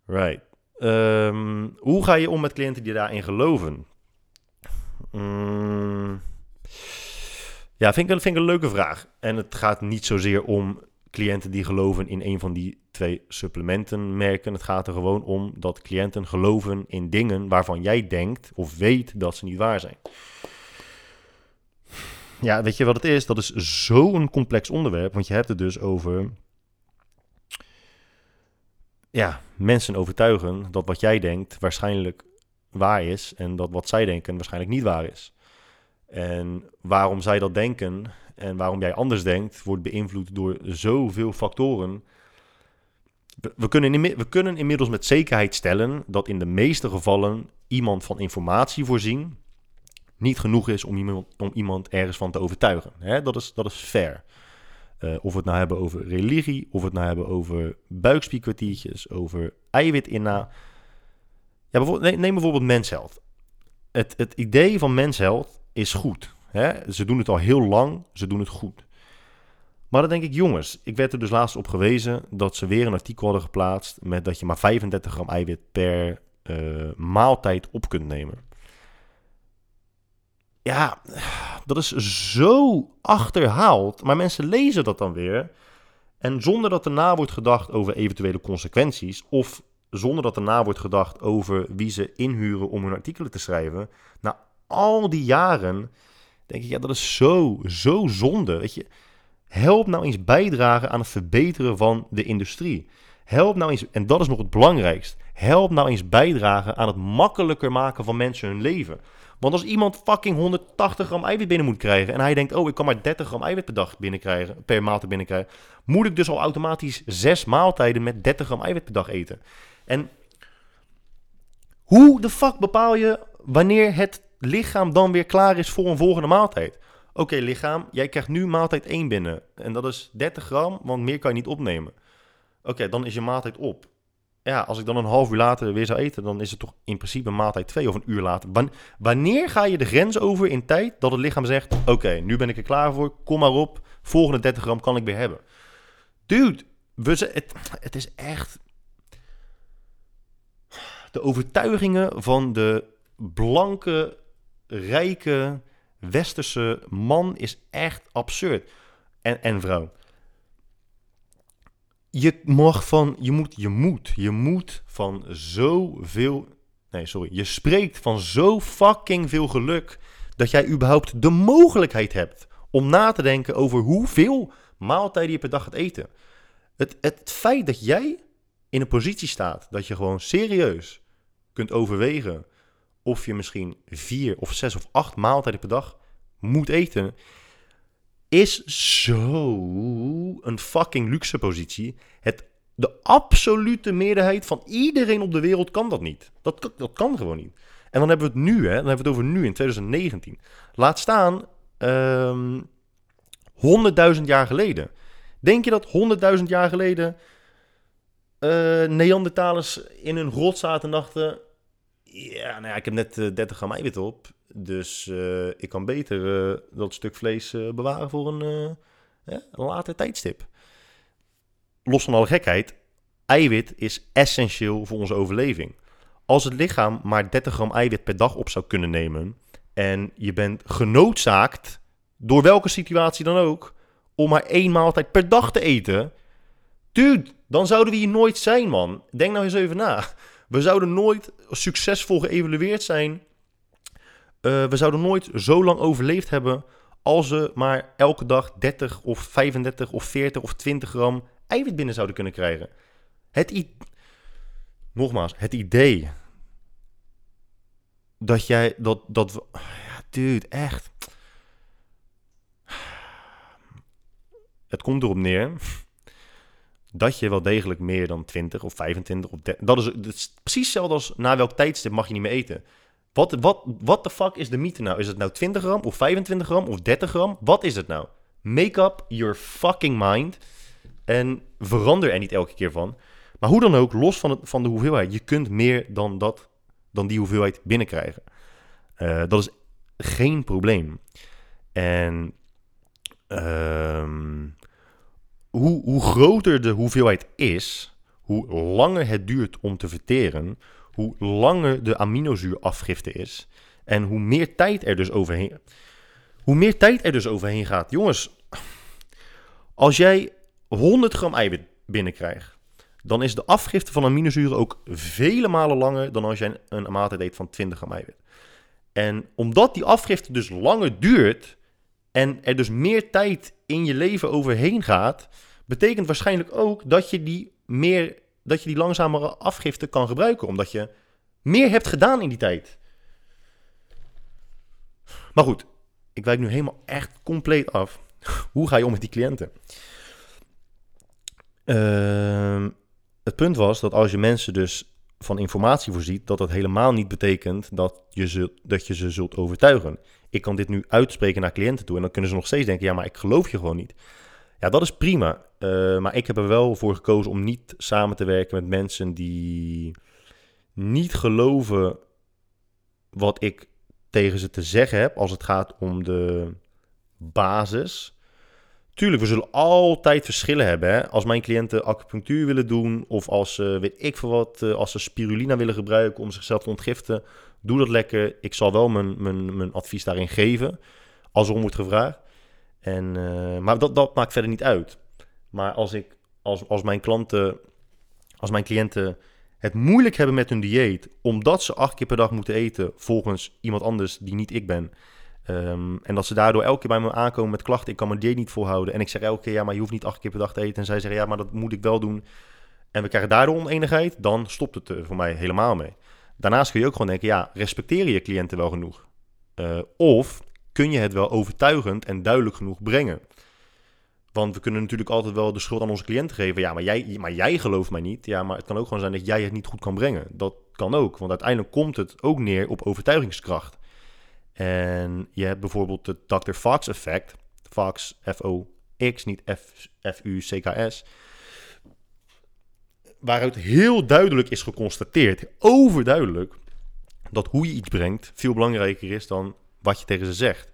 Right. Um, hoe ga je om met cliënten die daarin geloven? Um, ja, vind vind ik een leuke vraag. En het gaat niet zozeer om cliënten die geloven in een van die twee supplementenmerken. Het gaat er gewoon om dat cliënten geloven in dingen waarvan jij denkt of weet dat ze niet waar zijn. Ja, weet je wat het is? Dat is zo'n complex onderwerp, want je hebt het dus over ja, mensen overtuigen dat wat jij denkt waarschijnlijk waar is en dat wat zij denken waarschijnlijk niet waar is. En waarom zij dat denken en waarom jij anders denkt, wordt beïnvloed door zoveel factoren. We, kunnen, we kunnen inmiddels met zekerheid stellen dat in de meeste gevallen iemand van informatie voorzien niet genoeg is om iemand, ergens van te overtuigen. Dat, is, dat is fair. Uh, of we het nou hebben over religie, of we het nou hebben over buikspierkwartiertjes, over eiwitinna. Ja, bijvoorbeeld, neem bijvoorbeeld mensheld. Het, het idee van mensheld is goed. Hè? Ze doen het al heel lang, ze doen het goed. Maar dan denk ik, jongens, ik werd er dus laatst op gewezen dat ze weer een artikel hadden geplaatst met dat je maar 35 gram eiwit per uh, maaltijd op kunt nemen. Ja, dat is zo achterhaald. Maar mensen lezen dat dan weer. En zonder dat er na wordt gedacht over eventuele consequenties. Of zonder dat er na wordt gedacht over wie ze inhuren om hun artikelen te schrijven. Na al die jaren denk ik, ja, dat is zo, zo zonde. Weet je, help nou eens bijdragen aan het verbeteren van de industrie. Help nou eens, en dat is nog het belangrijkst, help nou eens bijdragen aan het makkelijker maken van mensen hun leven. Want als iemand fucking 180 gram eiwit binnen moet krijgen en hij denkt, oh, ik kan maar 30 gram eiwit per dag binnenkrijgen, per maaltijd binnenkrijgen, moet ik dus al automatisch zes maaltijden met 30 gram eiwit per dag eten. En hoe de fuck bepaal je wanneer het lichaam dan weer klaar is voor een volgende maaltijd? Oké, lichaam, jij krijgt nu maaltijd 1 binnen. En dat is 30 gram, want meer kan je niet opnemen. Oké, dan is je maaltijd op. Ja, als ik dan een half uur later weer zou eten, dan is het toch in principe maaltijd 2 of een uur later. Wanneer ga je de grens over in tijd dat het lichaam zegt: Oké, nu ben ik er klaar voor, kom maar op, volgende 30 gram kan ik weer hebben. Dude, we, het, het is echt. De overtuigingen van de blanke, rijke, westerse man is echt absurd. En, en vrouw. Je mag van, je moet, je moet, je moet van zoveel, nee sorry, je spreekt van zo fucking veel geluk dat jij überhaupt de mogelijkheid hebt om na te denken over hoeveel maaltijden je per dag gaat eten. Het, het feit dat jij in een positie staat dat je gewoon serieus kunt overwegen of je misschien vier of zes of acht maaltijden per dag moet eten, is zo een fucking luxe positie. Het, de absolute meerderheid van iedereen op de wereld kan dat niet. Dat, dat kan gewoon niet. En dan hebben we het nu, hè? Dan hebben we het over nu in 2019. Laat staan um, ehm, 100.000 jaar geleden. Denk je dat 100.000 jaar geleden uh, Neandertalers in hun grot zaten en dachten... Ja, nou ik heb net uh, 30 gram eiwit op. Dus uh, ik kan beter uh, dat stuk vlees uh, bewaren voor een, een later tijdstip. Los van alle gekheid, eiwit is essentieel voor onze overleving. Als het lichaam maar 30 gram eiwit per dag op zou kunnen nemen en je bent genoodzaakt, door welke situatie dan ook, om maar één maaltijd per dag te eten, dude, dan zouden we hier nooit zijn, man. Denk nou eens even na. We zouden nooit succesvol geëvalueerd zijn uh, we zouden nooit zo lang overleefd hebben als we maar elke dag 30 of 35 of 40 of 20 gram eiwit binnen zouden kunnen krijgen. Het Nogmaals, het idee dat jij dat dat ja, dude, echt. Het komt erop neer dat je wel degelijk meer dan 20 of 25 of 30, dat is, dat is precies hetzelfde als na welk tijdstip mag je niet meer eten. Wat, wat, wat de fuck is de mythe nou? Is het nou 20 gram of 25 gram of 30 gram? Wat is het nou? Make up your fucking mind. En verander er niet elke keer van. Maar hoe dan ook, los van, het, van de hoeveelheid, je kunt meer dan, dat, dan die hoeveelheid binnenkrijgen. Uh, dat is geen probleem. En um, hoe, hoe groter de hoeveelheid is, hoe langer het duurt om te verteren, hoe langer de aminozuurafgifte is en hoe meer tijd er dus overheen, hoe meer tijd er dus overheen gaat. Jongens, als jij 100 gram eiwit binnenkrijgt, dan is de afgifte van aminozuren ook vele malen langer dan als jij een, maaltijd eet van 20 gram eiwit. En omdat die afgifte dus langer duurt en er dus meer tijd in je leven overheen gaat, betekent waarschijnlijk ook dat je die meer dat je die langzamere afgifte kan gebruiken, omdat je meer hebt gedaan in die tijd. Maar goed, ik wijk nu helemaal echt compleet af. Hoe ga je om met die cliënten? Uh, het punt was dat als je mensen dus van informatie voorziet, dat dat helemaal niet betekent dat je, zult, dat je ze zult overtuigen. Ik kan dit nu uitspreken naar cliënten toe en dan kunnen ze nog steeds denken, ja, maar ik geloof je gewoon niet. Ja, dat is prima. Eh, maar ik heb er wel voor gekozen om niet samen te werken met mensen die niet geloven wat ik tegen ze te zeggen heb als het gaat om de basis. Tuurlijk, we zullen altijd verschillen hebben. Hè? Als mijn cliënten acupunctuur willen doen, of als ze, weet ik veel wat, eh, als ze spirulina willen gebruiken om zichzelf te ontgiften, doe dat lekker. Ik zal wel mijn, mijn, mijn advies daarin geven, als er om wordt gevraagd. En, uh, maar dat, dat maakt verder niet uit. Maar als, ik, als, als mijn klanten, als mijn cliënten het moeilijk hebben met hun dieet, omdat ze acht keer per dag moeten eten volgens iemand anders die niet ik ben. Ehm, en dat ze daardoor elke keer bij me aankomen met klachten. Ik kan mijn dieet niet volhouden. En ik zeg elke keer, ja, maar je hoeft niet acht keer per dag te eten. En zij zeggen, ja, maar dat moet ik wel doen. En we krijgen daardoor oneenigheid. Dan stopt het er voor mij helemaal mee. Daarnaast kun je ook gewoon denken, ja, respecteren je cliënten wel genoeg? Uh, of kun je het wel overtuigend en duidelijk genoeg brengen? Want we kunnen natuurlijk altijd wel de schuld aan onze cliënten geven. Ja, maar jij, maar jij gelooft mij niet. Ja, maar het kan ook gewoon zijn dat jij het niet goed kan brengen. Dat kan ook. Want uiteindelijk komt het ook neer op overtuigingskracht. En je hebt bijvoorbeeld het Dr. Fox effect. Fox, F-O-X, niet F-U-C-K-S. Waaruit heel duidelijk is geconstateerd, overduidelijk, dat hoe je iets brengt veel belangrijker is dan wat je tegen ze zegt.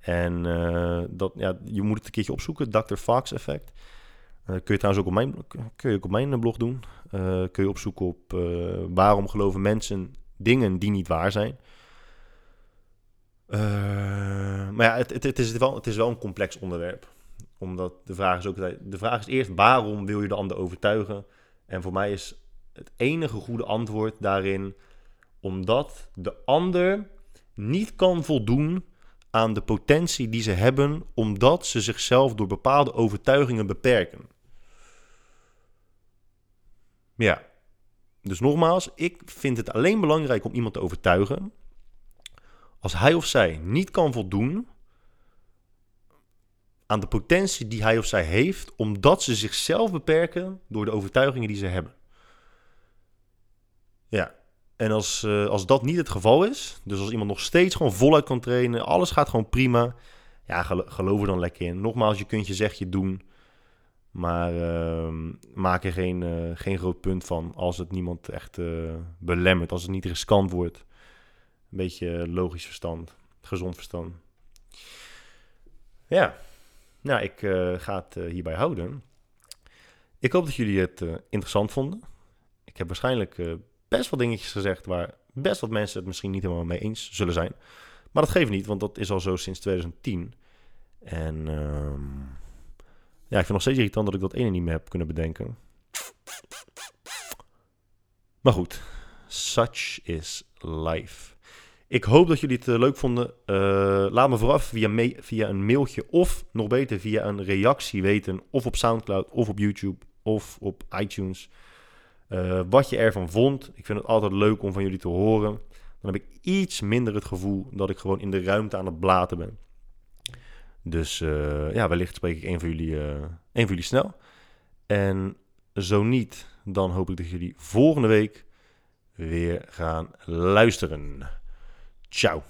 En uh, dat, ja, je moet het een keertje opzoeken, Dr. Fox effect. Uh, kun je trouwens ook op mijn, kun je ook op mijn blog doen. Uh, kun je opzoeken op waarom geloven mensen dingen die niet waar zijn. maar ja, het, het, het, is wel, het is wel een complex onderwerp. Omdat de vraag is ook... De vraag is eerst, waarom wil je de ander overtuigen? En voor mij is het enige goede antwoord daarin... omdat de ander niet kan voldoen aan de potentie die ze hebben, omdat ze zichzelf door bepaalde overtuigingen beperken. Ja, dus nogmaals, ik vind het alleen belangrijk om iemand te overtuigen als hij of zij niet kan voldoen aan de potentie die hij of zij heeft, omdat ze zichzelf beperken door de overtuigingen die ze hebben. Ja, en als, uh, als dat niet het geval is, dus als iemand nog steeds gewoon voluit kan trainen, alles gaat gewoon prima, ja, geloof er dan lekker in. Nogmaals, je kunt je zegje doen, maar uh, maak er geen, uh, geen groot punt van als het niemand echt uh, belemmert, als het niet riskant wordt. Een beetje logisch verstand, gezond verstand. Ja, nou, ik ga het hierbij houden. Ik hoop dat jullie het interessant vonden. Ik heb waarschijnlijk best wel dingetjes gezegd waar best wat mensen het misschien niet helemaal mee eens zullen zijn. Maar dat geeft niet, want dat is al zo sinds 2010. En um, ja, ik vind nog steeds irritant dat ik dat ene niet meer heb kunnen bedenken. Maar goed, such is life. Ik hoop dat jullie het uh, leuk vonden. Uh, laat me vooraf via, via een mailtje of nog beter via een reactie weten. Of op Soundcloud, of op YouTube, of op iTunes. Uh, wat je ervan vond. Ik vind het altijd leuk om van jullie te horen. Dan heb ik iets minder het gevoel dat ik gewoon in de ruimte aan het blaten ben. Dus ja, wellicht spreek ik een van, jullie, een van jullie snel. En zo niet, dan hoop ik dat jullie volgende week weer gaan luisteren. Ciao.